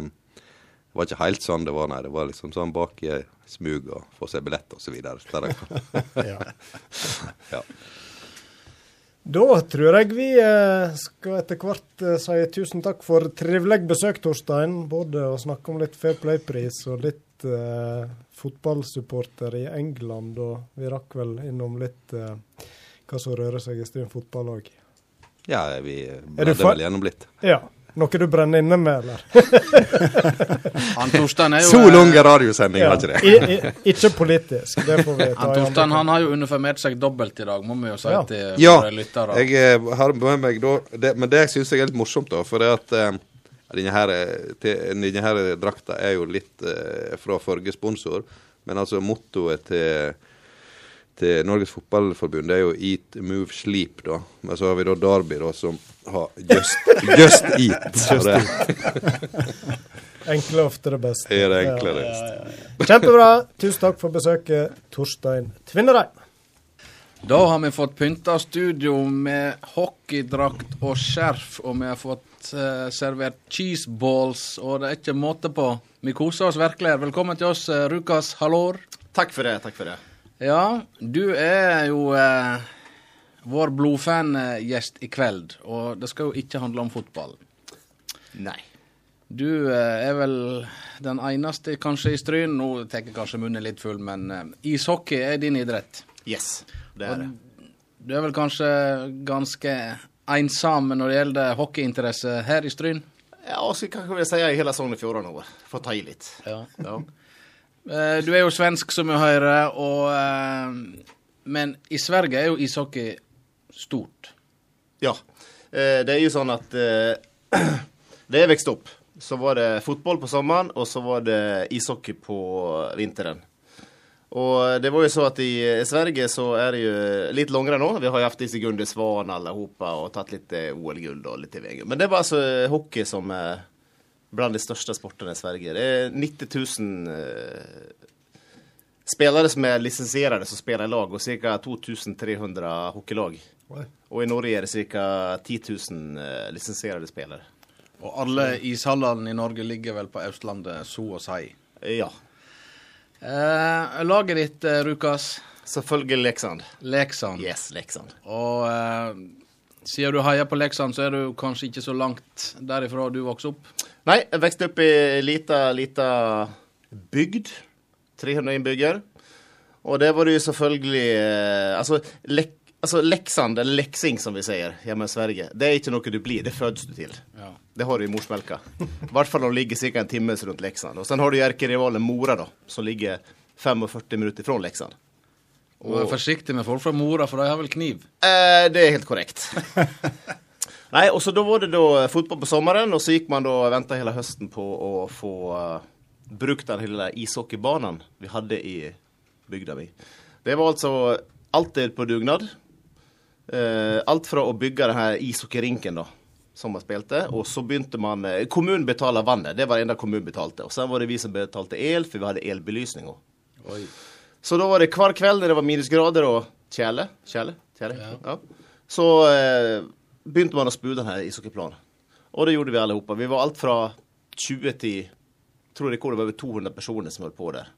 var ikke helt sånn det var, nei. Det var liksom sånn bak i smug og få seg billett videre. <laughs> ja. <laughs> ja. Da tror jeg vi eh, skal etter hvert eh, si tusen takk for trivelig besøk, Torstein. Både å snakke om litt Fair Play-pris og litt eh, fotballsupporter i England. Og vi rakk vel innom litt eh, hva som rører seg i Stryn fotball òg. Ja, vi bladde vel gjennom litt. Ja. Noe du brenner inne med, eller? <laughs> han Torstein er jo Så lang radiosending, ja. ikke det? I, i, ikke politisk, det får vi ta han Torstein han har jo uniformert seg dobbelt i dag, må vi jo si ja. til ja, lyttere. jeg eh, har med meg da det, Men det syns jeg er litt morsomt, da. For det at eh, denne, her, til, denne her drakta er jo litt eh, fra forrige sponsor. Men altså mottoet til til Norges Fotballforbund, det er jo Eat, Move, Sleep, da. Men så har vi da Derby, da, som har Just, just Eat. <laughs> Just eat. <laughs> Enkle ofte det beste. Er det enklere? Ja, ja, ja. Kjempebra. Tusen takk for besøket, Torstein Tvinnereim. Da har vi fått pynta studio med hockeydrakt og skjerf, og vi har fått uh, servert cheeseballs, og det er ikke måte på. Vi koser oss virkelig. Velkommen til oss, uh, Rukas Hallor. Takk for det. takk for det. Ja, du er jo eh, vår blodfan-gjest i kveld, og det skal jo ikke handle om fotball. Nei. Du er vel den eneste kanskje i Stryn, nå tar jeg kanskje munnen litt full, men ishockey er din idrett. Yes det er det. Du er vel kanskje ganske ensom når det gjelder hockeyinteresse her i Stryn? Ja, så kan jeg si i hele Sogn og Fjordane for å ta i litt. Ja. ja. Eh, du er jo svensk, som vi hører, og, eh, men i Sverige er jo ishockey stort. Ja. Eh, det er jo sånn at <clears throat> det jeg vokste opp, så var det fotball på sommeren, og så var det ishockey på vinteren. Og det var jo så at i Sverige så er det jo litt langere nå. Vi har jo hatt disse Gunde Svan alle sammen og tatt litt OL-gull og litt VG. Men det var altså hockey som er blant de største sportene i Sverige. Det er 90 000 uh, spillere som er lisensierte som spiller i lag, og ca. 2300 hockeylag. Og i Norge er det ca. 10 000 uh, lisensierte spillere. Og alle ishallene i Norge ligger vel på Østlandet, så å si? Ja. Eh, laget ditt, eh, Rukas? Selvfølgelig Leksand. Leksand. Yes, Leksand. Og eh, siden du heier på Leksand, så er du kanskje ikke så langt derifra du vokste opp? Nei, jeg vokste opp i lita, lita bygd. 300 innbyggere. Og det var det jo selvfølgelig eh, Altså, lek, altså leksand, eller leksing som vi sier hjemme i Sverige, det er ikke noe du blir, det fødes du til. Ja. Det har du i morsmelka. I hvert fall når du ligger ca. en time rundt Leksand. Og sen har du erkerivalen Mora, da, som ligger 45 minutter fra Leksand. Og Vær forsiktig med folk fra Mora, for de har vel kniv? Eh, det er helt korrekt. <laughs> Nei, og så da var det da fotball på sommeren, og så gikk man da og venta hele høsten på å få uh, brukt den hele ishockeybanen vi hadde i bygda mi. Det var altså alltid på dugnad. Uh, alt fra å bygge denne ishockeyrinken, da som man spilte. Og så begynte man eh, Kommunen betaler vannet, det var det enda kommunen betalte. Og så var det vi som betalte el, for vi hadde elbelysning òg. Så da var det hver kveld når det var minusgrader og kjele, kjele, kjele ja. Ja. så eh, begynte man å spue denne ishockeyplanen. Og det gjorde vi alle sammen. Vi var alt fra 20 til tror jeg det var over 200 personer som holdt på der.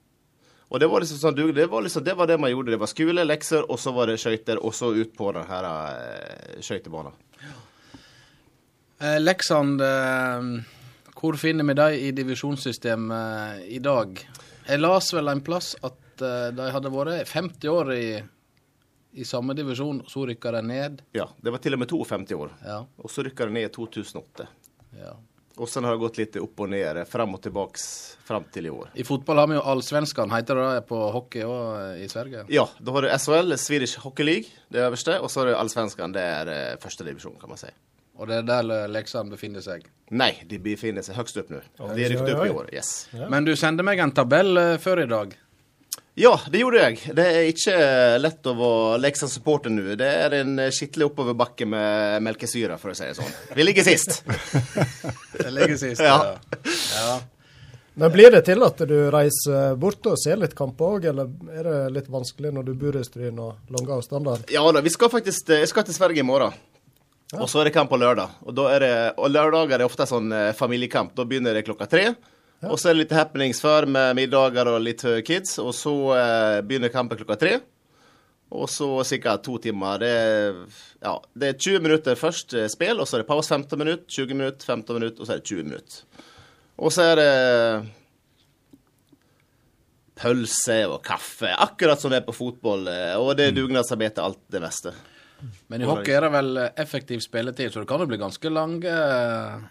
Og det var liksom sånn, det var, liksom, det var det man gjorde. Det var skole, lekser, og så var det skøyter, og så ut på denne eh, skøytebanen. Eh, Leksand, eh, hvor finner vi dem i divisjonssystemet i dag? Jeg las vel en plass at de hadde vært 50 år i, i samme divisjon, så rykka de ned. Ja, det var til og med 52 år. Ja. Og så rykka de ned i 2008. Ja. Og så har det gått litt opp og ned, fram og tilbake fram til i år. I fotball har vi jo Allsvenskan, heter det på hockey òg i Sverige? Ja, da har du SHL, Swedish Hockey League, det øverste. Og så har du Allsvenskan, det er første divisjon, kan man si. Og det er der Leksand befinner seg? Nei, de befinner seg høyst opp nå. De er rykket opp i år, yes. Ja. Men du sendte meg en tabell uh, før i dag. Ja, det gjorde jeg. Det er ikke lett å være Leksand-supporter nå. Det er en skikkelig oppoverbakke med melkesyre, for å si det sånn. Vi ligger sist. <laughs> det ligger sist, ja. ja. Men blir det til at du reiser bort og ser litt kamper òg, eller er det litt vanskelig når du bor i Stryn og lange avstander? Ja da, vi skal faktisk Jeg skal til Sverige i morgen. Og så er det kamp på lørdag. Og, det, og lørdager er ofte sånn eh, familiekamp. Da begynner det klokka tre. Og så er det litt happenings før med middager og litt kids. Og så eh, begynner kampen klokka tre. Og så ca. to timer. Det er, ja, det er 20 minutter først eh, spill, og så er det pause 15 minutter, 20 minutter, 15 minutter, og så er det 20 minutter. Og så er det pølse og kaffe, akkurat som det er på fotball. Eh, og det er mm. dugnadsarbeid til alt det meste. Men i hockey er det vel effektiv spilletid, så det kan jo bli ganske lange eh,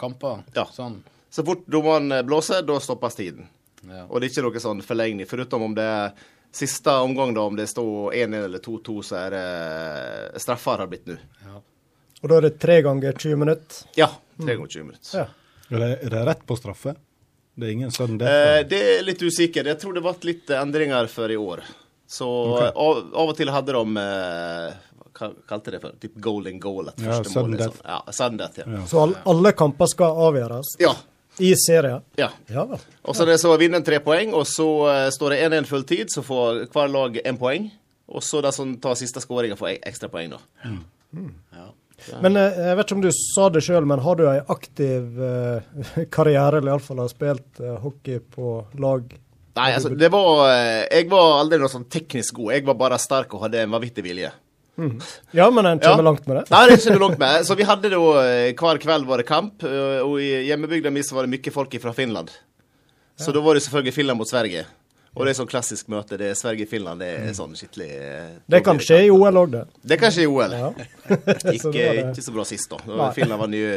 kamper. Ja. Sånn. Så fort dommeren eh, blåser, da stoppes tiden. Ja. Og det er ikke noe sånn forlengning. Foruten om det er siste omgang, da, om det står 1-1 eller 2-2, så er det eh, straffer har blitt nå. Ja. Og da er det tre ganger 20 minutter? Ja, tre ganger 20 minutter. Ja. Er, det, er det rett på straffe? Det er ingen sånn eh, Det er litt usikker. Jeg tror det ble litt endringer for i år. Så okay. av, av, og til hadde de eh, Hva kalte det for? Typ golden goal. Ja, sudden death. Sånn. Ja, sudden death ja. ja. Så all, alle kamper skal avgjøres? Ja. I serien? Ja. ja. Og så er det så vinner en tre poeng, og så uh, står det 1-1 fulltid, så får hver lag én poeng. Og så de som tar siste skåringa, får ekstra poeng, da. Mm. Ja. Men eh, jeg vet ikke om du sa det sjøl, men har du ei aktiv uh, <laughs> karriere, eller iallfall har spilt hockey på lag? Nei, altså, det var Jeg var aldri noe sånn teknisk god. Jeg var bare sterk og hadde en vanvittig vilje. Mm. Ja, men en kommer ja. langt med det. Nei, det kommer langt med. Så vi hadde da hver kveld var det kamp, og i hjemmebygda mi var det mye folk fra Finland. Så ja. da var det selvfølgelig Finland mot Sverige. Og det er sånn klassisk møte. Det er Sverige-Finland. Det er sånn skikkelig eh, Det kan skje i OL òg, det. Det kan skje i OL. Ja. <laughs> ikke, ikke, så bra sist, da. Finland var nye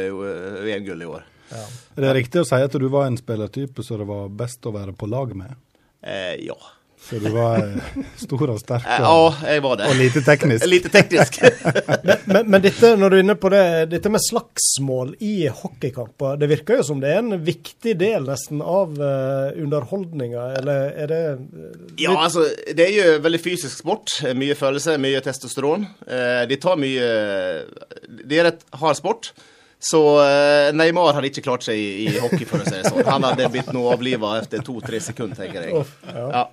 VM-gull i år. Ja. Er det riktig å si at du var en spillertype som det var best å være på lag med? Eh, ja. Så du var eh, stor og sterk og, ja, jeg var det. og lite teknisk? <laughs> lite teknisk. <laughs> men, men, men, dette, når du er inne på det, dette med slagsmål i hockeykamper, det virker jo som det er en viktig del nesten av uh, underholdninga, eller er det litt... Ja, altså, det er jo veldig fysisk sport. Mye følelse, mye testosteron. Uh, de tar mye Det er et hard sport. Så Neymar hadde ikke klart seg i, i hockey, for å si det sånn. Han hadde blitt noe avliva etter to-tre sekunder, tenker jeg. ja.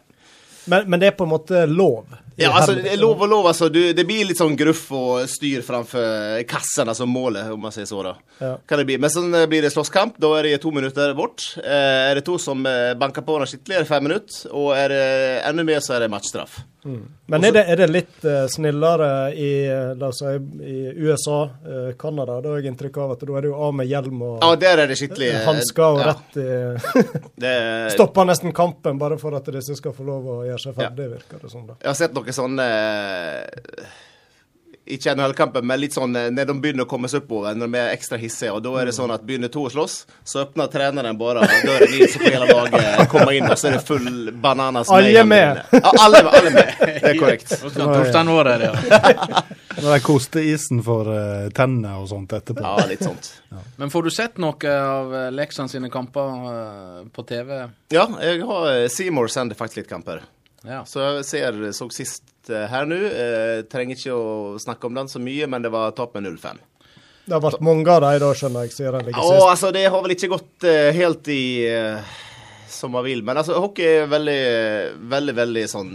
Men, men, det er på en måte lov? Ja, altså, lov og lov. altså. Du, det blir litt sånn gruff og styr framfor kassen, altså målet, om man sier så. da. Ja. Kan det bli. Men så blir det slåsskamp. Da er det to minutter bort. Eh, er det to som eh, banker på hverandre skikkelig, er det fem minutter. Og er det enda mer, så er det matchstraff. Mm. Men er det, er det, litt uh, snillere i, la oss si, i USA, uh, Canada? Da har jeg inntrykk av at da er det jo av med hjelm og ja, der er det skikkelig hansker og ja. rett i. <laughs> Stopper nesten kampen bare for at disse skal få lov å gjøre seg ferdig, ja. virker det som. da. Jeg har sett noen sånne uh, ikke NHL-kampen, men litt sånn eh, når de begynner å komme seg oppover, når de er ekstra hissige. Og da er det sånn at begynner to å slåss, så åpner treneren bare døren inn, så får hele laget komme inn, og så er det full bananas. Alle med. Ja, alle, alle med. Det er korrekt. Torstein var der, ja. <laughs> Når de koster isen for uh, tennene og sånt etterpå. Ja, litt sånt. Ja. Men får du sett noe av Leksand sine kamper uh, på TV? Ja, jeg har Seymour sender faktisk litt kamper. Ja. Så jeg ser, så sist uh, her nå. Eh, trenger ikke å snakke om den så mye, men det var tap med 0-5. Det har vært mange av dem da, skjønner jeg, siden den ligger sist. Altså, det har vel ikke gått eh, helt i som man vil. Men altså, hockey er veldig, veldig, veldig sånn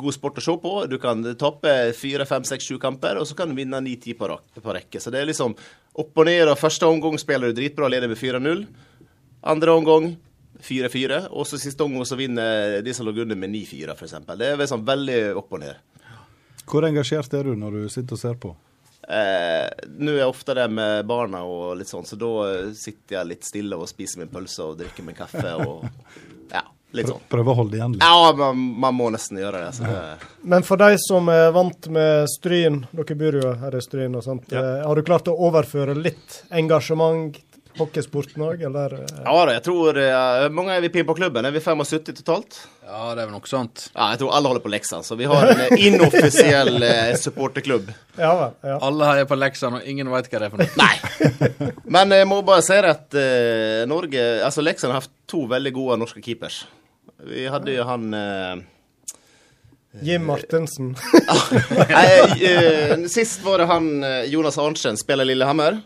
god sport å se på. Du kan tape fire, fem, seks, sju kamper, og så kan du vinne ni-ti på, på, rekke. Så det er liksom opp og ned. og Første omgang spiller du dritbra, leder med 4-0. Andre omgang 4-4, og så siste omgang så vinner de som lå under med 9-4, f.eks. Det er sånn veldig opp og ned. Hvor engasjert er du når du sitter og ser på? Eh, Nå er jeg ofte det med barna og litt sånn, så da sitter jeg litt stille og spiser min pølse og drikker min kaffe <laughs> og ja. Litt sånn. Prøve å holde igjen litt? Ja, man, man må nesten gjøre det, det. Men for de som er vant med Stryn, dere bor jo her i Stryn og sånt, ja. Eh, har du klart å overføre litt engasjement hockeysporten òg, eller? Eh? Ja da, jeg tror uh, mange er vi på klubben? Er vi 75 totalt? Ja, det er vel noe sånt. Ja, jeg tror alle holder på Leksan, så vi har en eh, inoffisiell uh, <laughs> supporterklubb. Ja, ja. Alle heier på Leksan, og ingen veit hva det er for noe. Nei. Men jeg må bare si at uh, Norge Altså, Leksan har hatt to veldig gode norske keepers. Vi hadde jo han Jim Martensen. <laughs> Sist var det han Jonas Arntzen, spiller Lillehammer.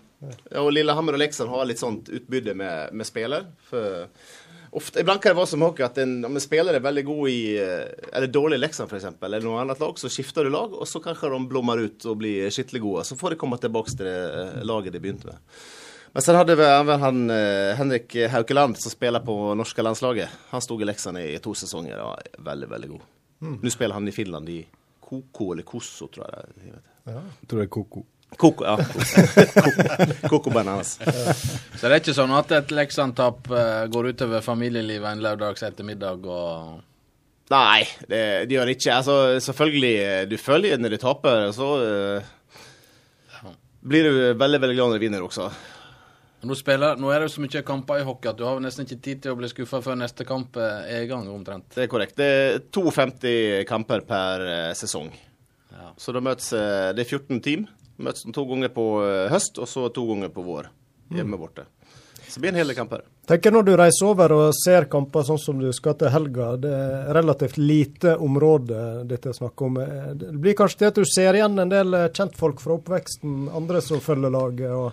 Og Lillehammer og Leksand har litt sånt utbytte med, med spiller. For ofte, Iblant kan det være som hockey at en, om en spiller er veldig god i eh, Eller dårlig i Leksand f.eks., eller noe annet lag, så skifter du lag, og så kanskje de blommer ut og blir skikkelig gode. Så får de komme tilbake til det eh, laget de begynte med. Men så hadde vi han eh, Henrik Haukeland, som spiller på norske landslaget. Han sto i Leksand i to sesonger og var veldig, veldig god. Mm. Nå spiller han i Finland i Koko eller Kosso, tror jeg. jeg ja. Tror det er Koko. Koko, ja. Koko bananas. Så det er ikke sånn at et Leksand-tap uh, går utover familielivet en lørdags ettermiddag og Nei, det, det gjør det ikke. Altså, selvfølgelig, eh, du følger når du taper, så uh, blir du veldig veldig glad når du vinner også. Nå, spiller, nå, er det jo så mye kamper i hockey at du har nesten ikke tid til å bli skuffa før neste kamp er i gang, omtrent. Det er korrekt. Det er 52 kamper per sesong. Ja. Så da møtes Det er 14 team. Møtes to ganger på eh, høst, og så to ganger på vår. Hjemme borte. Så det blir en hel del kamper. Tenker Når du reiser over og ser kamper sånn som du skal til helga, det er relativt lite område dette er snakk om. Eh, det blir kanskje til at du ser igjen en del eh, kjentfolk fra oppveksten, andre som følger laget. og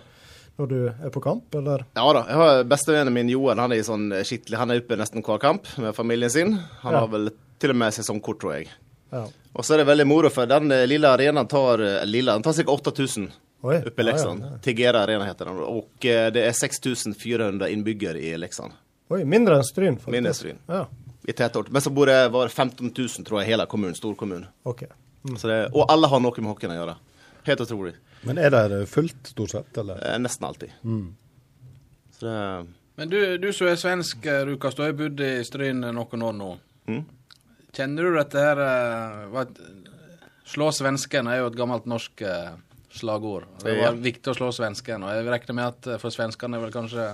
når du er på kamp, eller? Ja da. jeg har Bestevennen min Johan han er i sånn skittlig, han er oppe nesten hver kamp med familien sin. Han Ja. har vel til og med sesongkort, tror jeg. Ja. Og så er det veldig moro, for den eh, lille arenaen tar eh, lille, den tar ca. 8000 Oi, oppe i Leksand. Leksand. ja, ja. Tigera Arena heter den. Og eh, det er 6400 innbyggere i Leksand. Oi, mindre enn Stryn, faktisk. Mindre enn Stryn. Ja, I tetort. Men så bor det var 15 000, tror jeg, hele kommunen. Storkommunen. Okay. Mm. Det- Og alle har noe med hockeyen å gjøre. Helt utrolig. Men er det fullt, stort sett, eller? Eh, Nesten alltid. Mm. Så det Men du, du som er svensk, Rukas, du har bodd i Stryn noen år nå. Mm. Kjenner du dette her uh, Slå svensken er jo et gammelt norsk uh, slagord. Det Ja. viktig å slå svensken, og jeg regner med at eh, for svenskene er det vel kanskje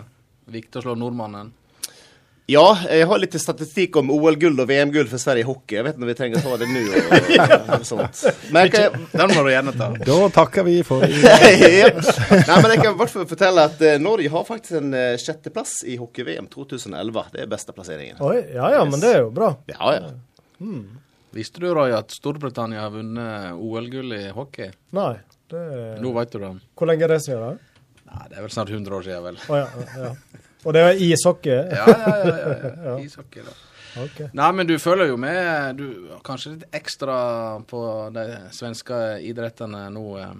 viktig å slå nordmannen. Ja, jeg har litt statistikk om OL-gull og VM-gull for Sverige i hockey. Jeg vet ikke om vi trenger å ta det nå. <laughs> Og, og sånt. Men jeg Den må du gjerne ta. Da takker vi for <laughs> ja. Nei, men jeg kan i hvert fall fortelle at Norge har faktisk en sjetteplass i hockey-VM 2011. Det er beste plasseringen. Oi, ja ja, men det er jo bra. Ja, ja. Visste du, Roy, at Storbritannia har vunnet OL-gull i hockey? Nei, det Nå vet du det. Hvor lenge er det siden, da? Nei, det er vel snart 100 år siden, vel. Oh, ja, ja. Og det er ishockey? <laughs> Ja, ja, ja. ja, <laughs> ja. Ishockey, da. Ok. Nei, men du følger jo med, du, kanskje litt ekstra på de svenske idrettene nå. Eh,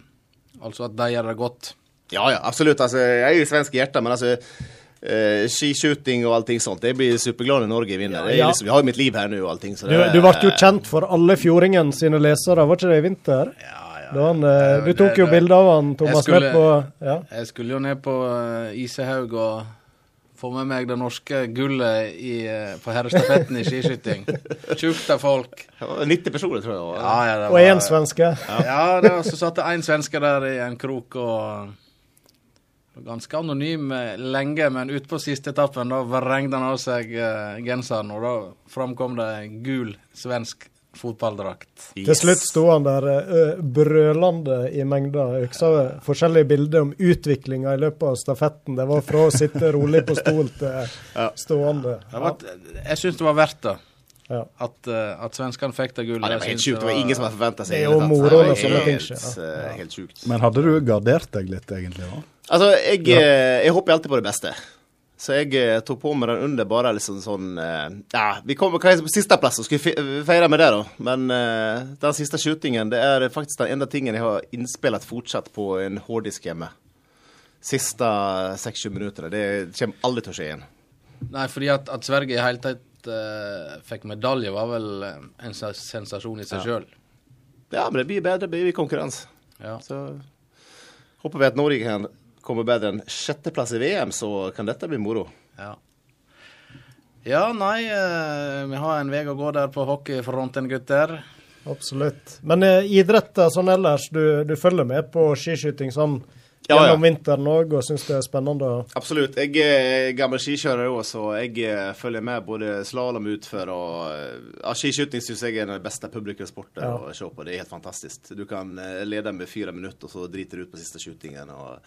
altså at de gjør det godt. Ja, ja, absolutt. Altså, jeg er jo svensk i hjertet, men altså eh, skiskyting og allting sånt, jeg blir superglad når Norge vinner. Det er Ja. liksom, jeg har jo mitt liv her nå og allting. Så Du, det, du ble jo kjent for alle Fjordingen sine lesere, var ikke det i vinter? Ja, ja. Da han, eh, du tok jo bilde av han, Jeg Thomas, skulle- på ja. Jeg skulle jo ned på uh, Isehaug og få med meg det norske gullet i, eh, på herrestafetten i skiskyting. <laughs> Tjukt av folk. 90 personer, tror jeg. Ja, ja, det Og var- én svenske. Ja, det, var, så satt det én svenske der i en krok og Ganske anonym eh, lenge, men utpå siste etappen da vrengte han av seg eh, genseren, og da framkom det en gul svensk fotballdrakt. Til slutt sto han der uh, brølende i mengda. Husker forskjellige bilder om utviklinga i løpet av stafetten. Det var fra å sitte rolig på stol til stående. Det var, jeg syns det var verdt det. Ja. At, uh, at svenskene fikk det gullet. Ja, det var helt sjukt. Det var ingen som hadde forventa seg Det er jo moro Det var ting helt, skjer, eh, Helt sjukt. Men hadde du gardert deg litt, egentlig? da? Altså, jeg, eh, jeg håper alltid på det beste. Så jeg tok på meg den under bare liksom sånn eh, Ja, vi kom hva er på sisteplass og skulle fe- feire med det, da. Men uh, den siste shootingen, det er faktisk den enda tingen jeg har innspillet fortsatt på en hårddisk hjemme. Siste seks-sju minuttene. Det kommer aldri til å skje igjen. Nei, fordi at, at Sverige i hele tatt eh, fikk medalje, var vel eh, en sensasjon i seg Ja. sjøl. Ja, men det blir bedre, det blir konkurranse. Ja. Så håper vi at Norge kan komme bedre enn sjetteplass i VM, så kan dette bli moro. Ja. ja, nei, eh, vi har en vei å gå der på hockeyfronten, gutter. Absolutt. Men eh, idretter sånn ellers, du, du følger med på skiskyting sånn Ja, gjennom vinteren òg, og syns det er spennende? Absolutt. Jeg er gammel skikjører òg, så jeg eh, følger med både slalåm utfor og eh, ja, Skiskyting syns jeg er den beste publikumssporten Ja. å se på. Det er helt fantastisk. Du kan eh, lede med fire minutter, og så driter du ut på siste skytingen. og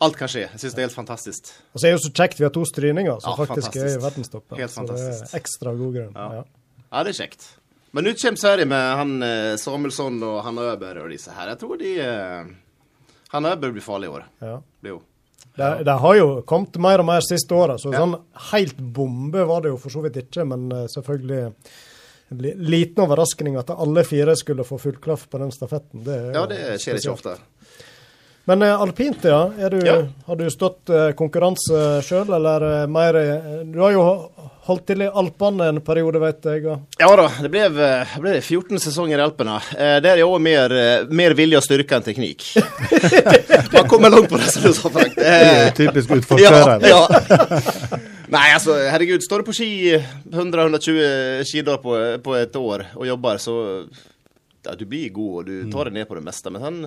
Alt kan skje. Jeg syns det er helt fantastisk. Og så er det jo så kjekt vi har to stryninger som Ja, faktisk er i fantastisk. verdenstoppen. Helt så det er ekstra god grunn. Ja. Ja. Ja, det er kjekt. Men nå kommer Sverige med han eh, Samuelsson og Hanna Øberg og disse her. Jeg tror de eh, Han bør bli farlig i år. Ja. Det jo. Det, det har jo kommet mer og mer siste året, så sånn helt bombe var det jo for så vidt ikke. Men eh, selvfølgelig en liten overraskning at alle fire skulle få full klaff på den stafetten. Det Ja, det skjer ikke ofte. Men eh, alpint, ja. Er du, Ja. Har du stått eh, konkurranse sjøl, eller eh, mer Du har jo holdt til i Alpene en periode, vet jeg. Og, Ja da, det ble, det ble 14 sesonger i Alpene. Eh, Der er òg mer, mer vilje og styrke enn teknikk. <laughs> Man kommer langt på det, som du sa, Frank. Det typisk utforkjører. Ja, ja. <laughs> Nei, altså, herregud. Står du på ski 100-120 skidager på, på et år og jobber, så ja, Du blir god, og du tar deg ned på det meste. Men sånn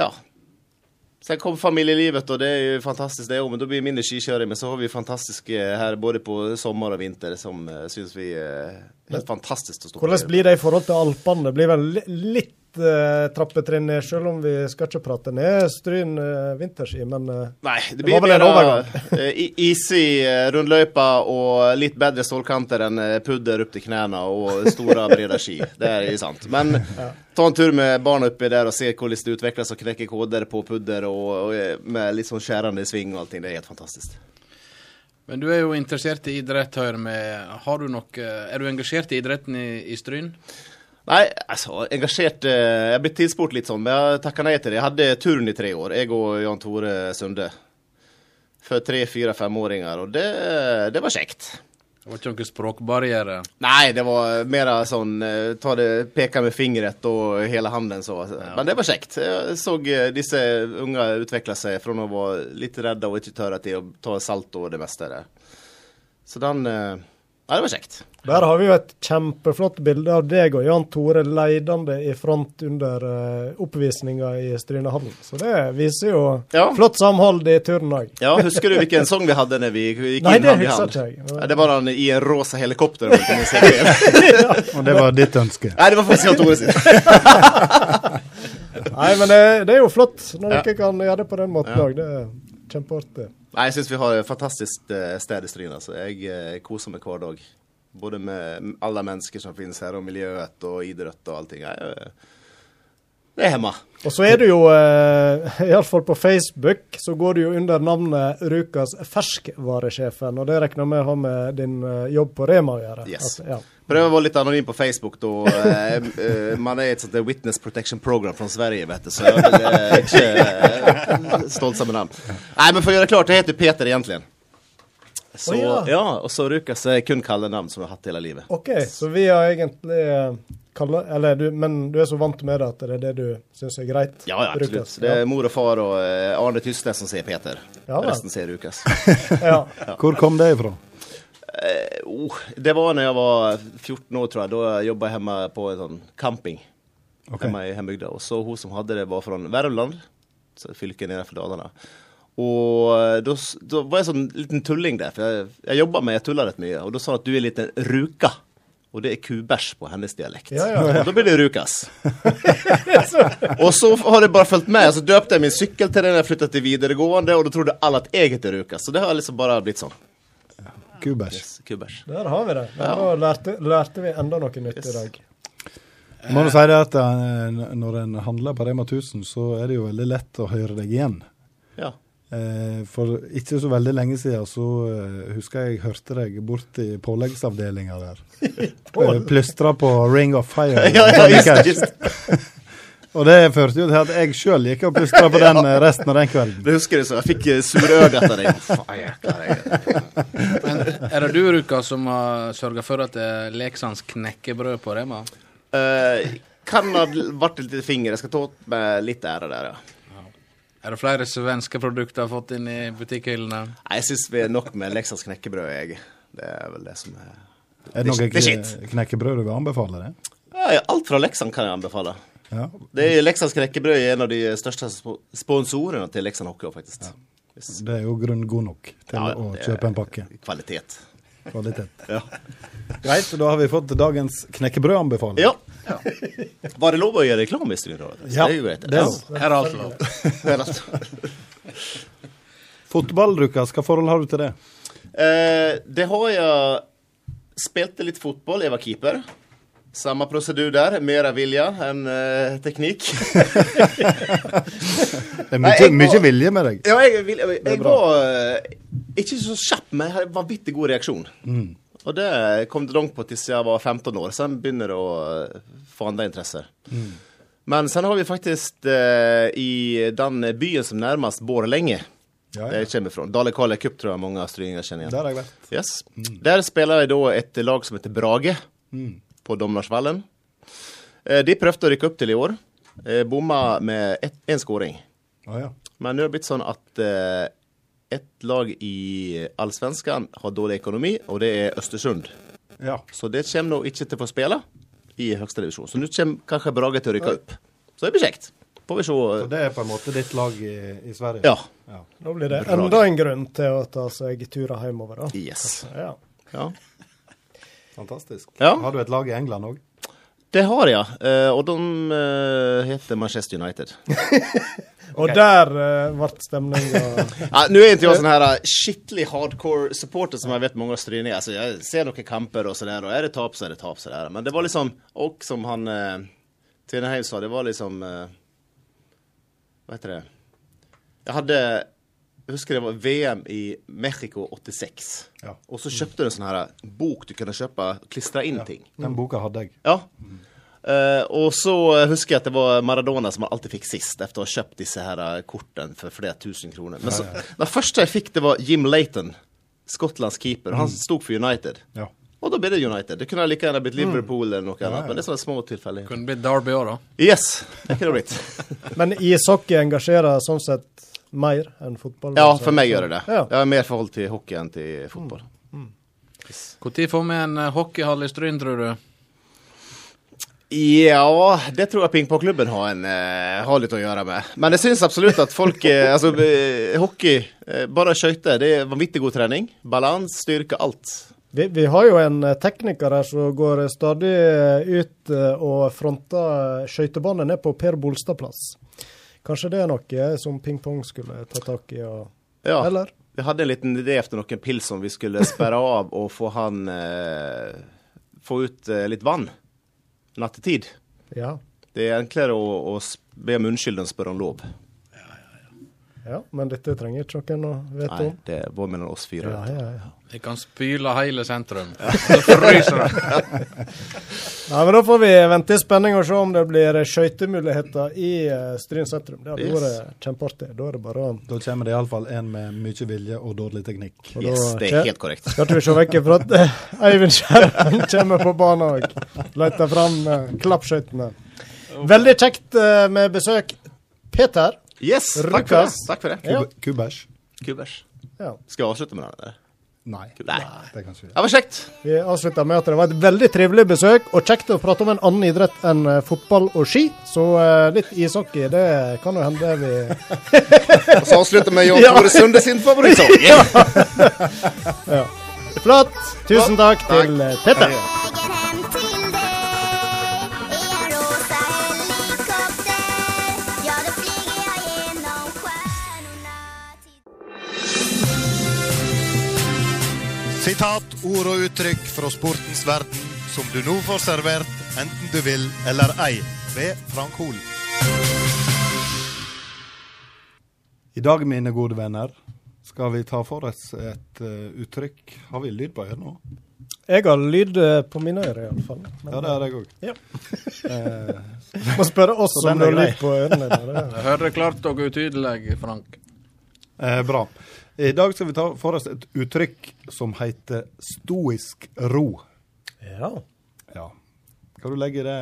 Ja. Så kom familielivet, og det er jo fantastisk det òg, men da blir det mindre skikjøring. Men så har vi fantastiske her både på sommer og vinter som uh, syns vi er helt fantastisk å stå på. hvordan blir det i forhold til Alpene? Det blir vel li- litt uh, trappetrinn ned, selv om vi skal ikke prate ned Stryn uh, vinterski, men uh, Nei, det blir mer uh, easy rundløype og litt bedre stålkanter enn pudder opp til knærne og store, brede ski. Det er sant. Men ja. ta en tur med barna oppi der og se hvordan det utvikles og knekke koder på pudder og, og, med litt sånn skjærende sving og allting. Det er helt fantastisk. Men du er jo interessert i idrett, hører vi. Har du nok, er du engasjert i idretten i, i Stryn? Nei, altså, engasjert eh, Jeg har blitt tilspurt litt sånn, men jeg takka nei til det. Jeg hadde turn i tre år, jeg og Jan Tore Sunde. For tre, fire, femåringer, og det, det var kjekt. Det var ikke noen språkbarriere? Nei, det var mer sånn eh, ta det, peke med fingeret og hele handen så. Ja. Men det var kjekt. Jeg så eh, disse unge utvikle seg fra å være litt redde og ikke tørre til å ta salt og det meste. Der. Så den ja, det var kjekt. Der har vi jo et kjempeflott bilde av deg og Jan Tore leidende i front under uh, oppvisninga i Strynehallen. Så det viser jo ja. flott samhold i turen òg. Ja, husker du hvilken sang vi hadde når vi gikk Nei, inn i hand? Nei, det husker jeg. det var han i en rosa helikopter. ja. <laughs> Og det var ditt ønske? Nei, det var faktisk Jan Tore sitt. <laughs> Nei, men det, det, er jo flott når dere kan gjøre det på den måten òg. Det er kjempeartig. Nei, Jeg syns vi har et fantastisk eh, sted i Stryn. Altså. Jeg, jeg eh, koser meg hver dag. Både med alle mennesker som finnes her, og miljøet og idrett og allting. Jeg, eh, det er hjemme. Og så er du jo, eh, <laughs> iallfall på Facebook, så går du jo under navnet Rukas ferskvaresjefen. Og det regner med å ha med din jobb på Rema å gjøre. Yes. Altså, ja. Prøver å være litt anonym på Facebook, da. Uh, man er et sånt Witness Protection Program fra Sverige, vet du, så jeg er ikke stolt sammen med navn. Nei, men for å gjøre det klart, jeg heter Peter egentlig. Så, oh, ja. ja. og så Rukas er kun kallenavn som jeg har hatt hele livet. OK, så vi har egentlig kalle, eller du, Men du er så vant med det at det er det du syns er greit? Ja, ja absolutt. Rukas. Det er mor og far og Arne Tysnes som sier Peter. Ja, Resten sier Rukas. <laughs> ja. Hvor kom det ifra? Eh, oh, det var når jeg var 14 år, tror jeg. Da jobba jeg hjemme på en sånn camping okay. hjemme i hjembygda. Og så hun som hadde det, var fra Värmland, fylket nede for Dalarna. Og eh, da, da, var jeg sånn liten tulling der, for jeg, jeg jobba med jeg tulla litt mye. Og da sa hun at du er en liten ruka. Og det er kubæsj på hennes dialekt. Ja, ja, ja. Og da blir det Rukas. <laughs> og så har jeg bare fulgt med. Så døpte jeg min sykkel til den jeg flytta til videregående, og da trodde alle at jeg heter Rukas. Så det har liksom bare blitt sånn. Kubæsj. Yes, kubæsj. Der har vi det. Ja. Da lærte, lærte, vi enda noe nytt yes. i dag. Jeg må du si det at uh, Når en handler på Rema 1000, så er det jo veldig lett å høre deg igjen. Ja. Uh, for ikke så veldig lenge siden så uh, husker jeg jeg hørte deg bort i påleggsavdelinga der. <laughs> Plystra på Ring of Fire. <laughs> ja, ja, just, just. Og det førte jo til at jeg sjøl gikk og pusta på den ja. resten av den kvelden. Det husker jeg så. Jeg fikk eh, surøye etter deg. Men er det du, Ruka, som har sørga for at det er Leksands knekkebrød på Rema? Uh, kan ha vært litt finger. Jeg skal ta med litt ære der, ja. Er det flere svenske produkter har fått inn i butikkhyllene? Jeg syns vi er nok med Leksands knekkebrød, jeg. Det er vel det som er Er det noe knekkebrød du vil anbefale? det? Ja, alt fra Leksand kan jeg anbefale. Ja. Det er Leksands knekkebrød er en av de største sponsorene til Leksand Hockey. faktisk. Ja. Det er jo grunn god nok til ja, å kjøpe en pakke. Kvalitet. Kvalitet. ja. Greit, da har vi fått dagens knekkebrødanbefaling. Ja. ja. Var det lov å gjøre reklame i studio? Ja, det er jo greit. Det er, Her er alt lov. Fotball, Lukas, hva forhold har du til det? Eh, det har jeg Spilte litt fotball, jeg var keeper. Samme prosedyr der. Mer vilje enn uh, teknikk. <laughs> det er mye, mye vilje med deg. Ja, jeg, jeg, jeg, jeg var uh, ikke så kjapp, men jeg hadde vanvittig god reaksjon. Mm. Og det kom det langt på til jeg var 15 år, så jeg begynner å uh, få andre interesser. Mm. Men så har vi faktisk i den byen som nærmest Borlenge ja, ja. Jeg kommer fra. Dale Kalle Cup tror jeg mange stryninger kjenner igjen. Der har jeg vært. Yes. Mm. Der spiller jeg da et lag som heter Brage. Mm på Domnarsvallen. Eh, de prøvde å rykke opp til i år. Eh, bomma med én skåring. Ah, ja. Men nå er det blitt sånn at eh, ett lag i Allsvenskan har dårlig økonomi, og det er Østersund. Ja. Så det kommer nå ikke til å få spille i høgste divisjon. Så nå kommer kanskje Brage til å rykke opp. Så det blir kjekt. Får vi se. Så det er på en måte ditt lag i, i Sverige? Ja. ja. Da blir det enda en grunn til å ta seg turer hjemover, da. Yes. Ja. ja. Fantastisk. Ja. Har du et lag i England òg? Det har jeg, ja. og de uh, heter Manchester United. <laughs> Og okay. der uh, ble stemninga <laughs> ja, Nå er ikke jeg sånn her skikkelig hardcore supporter som jeg vet mange har stryninger. Altså, jeg ser noen kamper og sånn, og er det tap, så er det tap. Så der. Men det var liksom Og som han uh, Tveneheim sa, det var liksom uh, Hva heter det Jeg hadde jeg husker det var VM i Mexico 86. Ja. Og så kjøpte du en sånn her bok du kunne kjøpe, og klistre inn ja. ting. Den boka hadde jeg. Ja. Mm. Uh, og så husker jeg at det var Maradona som alltid fikk sist, etter å ha kjøpt disse her eh, kortene for flere tusen kroner. Men så, det første jeg fikk, det var Jim Laton, Skottlands keeper. Han mm. sto for United. Ja. Og da ble det United. Det kunne like gjerne blitt mm. Liverpool eller noe ja, annet. Men det er sånne små tilfeller. Kunne blitt Derby òg, da. Yes, det kunne det blitt. <laughs> men ishockey engasjerer sånn sett mer enn fotball? Ja, for meg gjør det det. Ja. Jeg har mer forhold til hockey enn til fotball. Når mm. mm. får vi en eh, hockeyhall i Stryn, tror du? Ja, det tror jeg pingpongklubben har, uh, har, litt å gjøre med. Men jeg syns absolutt at folk uh, Altså, hockey, bare skøyter, det er vanvittig god trening. Balanse, styrke, alt. Vi, vi, har jo en tekniker her som går stadig ut og fronter skøytebanen ned på Per Bolstad plass. Kanskje det er noe som pingpong skulle ta tak i? Og, ja. Eller? Vi hadde en liten idé etter noen pils som vi skulle sperre <laughs> av og få han Få ut litt vann nattetid. Ja. Det er enklere å, å be om unnskyldning enn å spørre om lov. Ja, men dette trenger ikke noen å vite om. Nei, det er bare mellom oss fire. Ja, ja, ja. Vi kan spyle hele sentrum. <laughs> Så <laughs> fryser det. Nei, men da får vi vente i spenning og se om det blir skøytemuligheter i uh, Stryn sentrum. Det hadde yes. vært kjempeartig. Da er det bare Da kommer det iallfall en med mye vilje og dårlig teknikk. Og yes, det er helt korrekt. Skal ikke vi se vekk fra at uh, Eivind Skjæran <laughs> kommer på banen og Leter fram uh, klappskøytene. Veldig kjekt med besøk. Peter. Yes, takk for det. Takk for det. Kubers. Kubers. Ja. Skal vi avslutte med det? Nei. Nei. Det, kan det var kjekt. Vi avslutter med at det var et veldig trivelig besøk, og kjekt å prate om en annen idrett enn eh, fotball og ski. Så uh, litt ishockey, det kan jo hende vi <laughs> Og så avslutter vi med Jan Tore Sunde sin favorittsang. <laughs> ja. ja. Flott. Tusen takk, takk. til uh, Tete. Sitat, ord og uttrykk fra sportens verden som du nå får servert, enten du vil eller ei, ved Frank Hol. I dag, mine gode venner, skal vi ta for oss et uh, uttrykk. Har vi lyd på øret nå? Jeg har lyd eh, på mine ører, iallfall. Ja, det har jeg òg. Ja. uh, <laughs> Må spørre oss om du har lyd på ørene. <laughs> Hører klart og utydelig, Frank. Eh, bra. I dag skal vi ta for oss et uttrykk som heter stoisk ro. Ja. ja. Kan du legge det,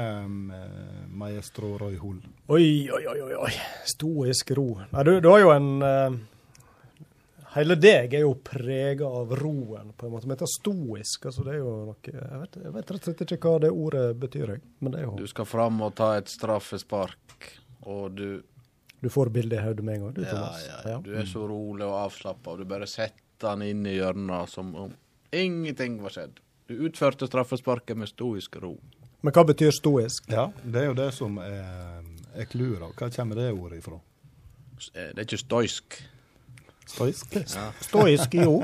maestro Roy Hol? Oi, oi, oi, oi. Stoisk ro. Nei, du, du har jo en uh, Hele deg er jo prega av roen, på en måte. Men det er stoisk, altså det er jo noe Jeg vet, jeg vet rett og slett ikke hva det ordet betyr, men det er jo Du skal fram og ta et straffespark, og du du får bildet i hodet med en gang, du, Thomas. Ja, ja. Du er så rolig og avslappa, og du bare setter han inn i hjørnet som om ingenting var skjedd. Du utførte straffesparket med stoisk ro. Men hva betyr stoisk? Ja, Det er jo det som er, er clouet. Hva kommer det ordet ifra? Eh, det er ikke stoisk. Stoisk? Ja. Stoisk, jo.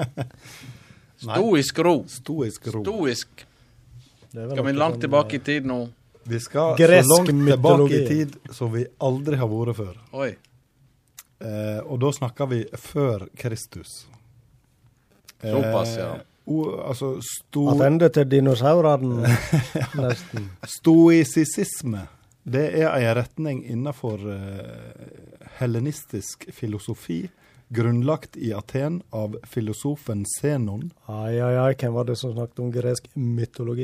<laughs> Stoisk ro. Stoisk ro. Stoisk. Skal vi langt tilbake i eh, tid nå? Vi skal Gresk så langt tilbake i tid som vi aldri har vært før. Oi. Eh, og da snakker vi før Kristus. Såpass, ja. O, altså sto... Attende til dinosaurene, <laughs> nesten. Stoisisisme. det er en retning innenfor uh, hellenistisk filosofi grunnlagt i Aten av filosofen Zenon. Ai, ai, ai, hvem var det som snakket om gresk mytologi?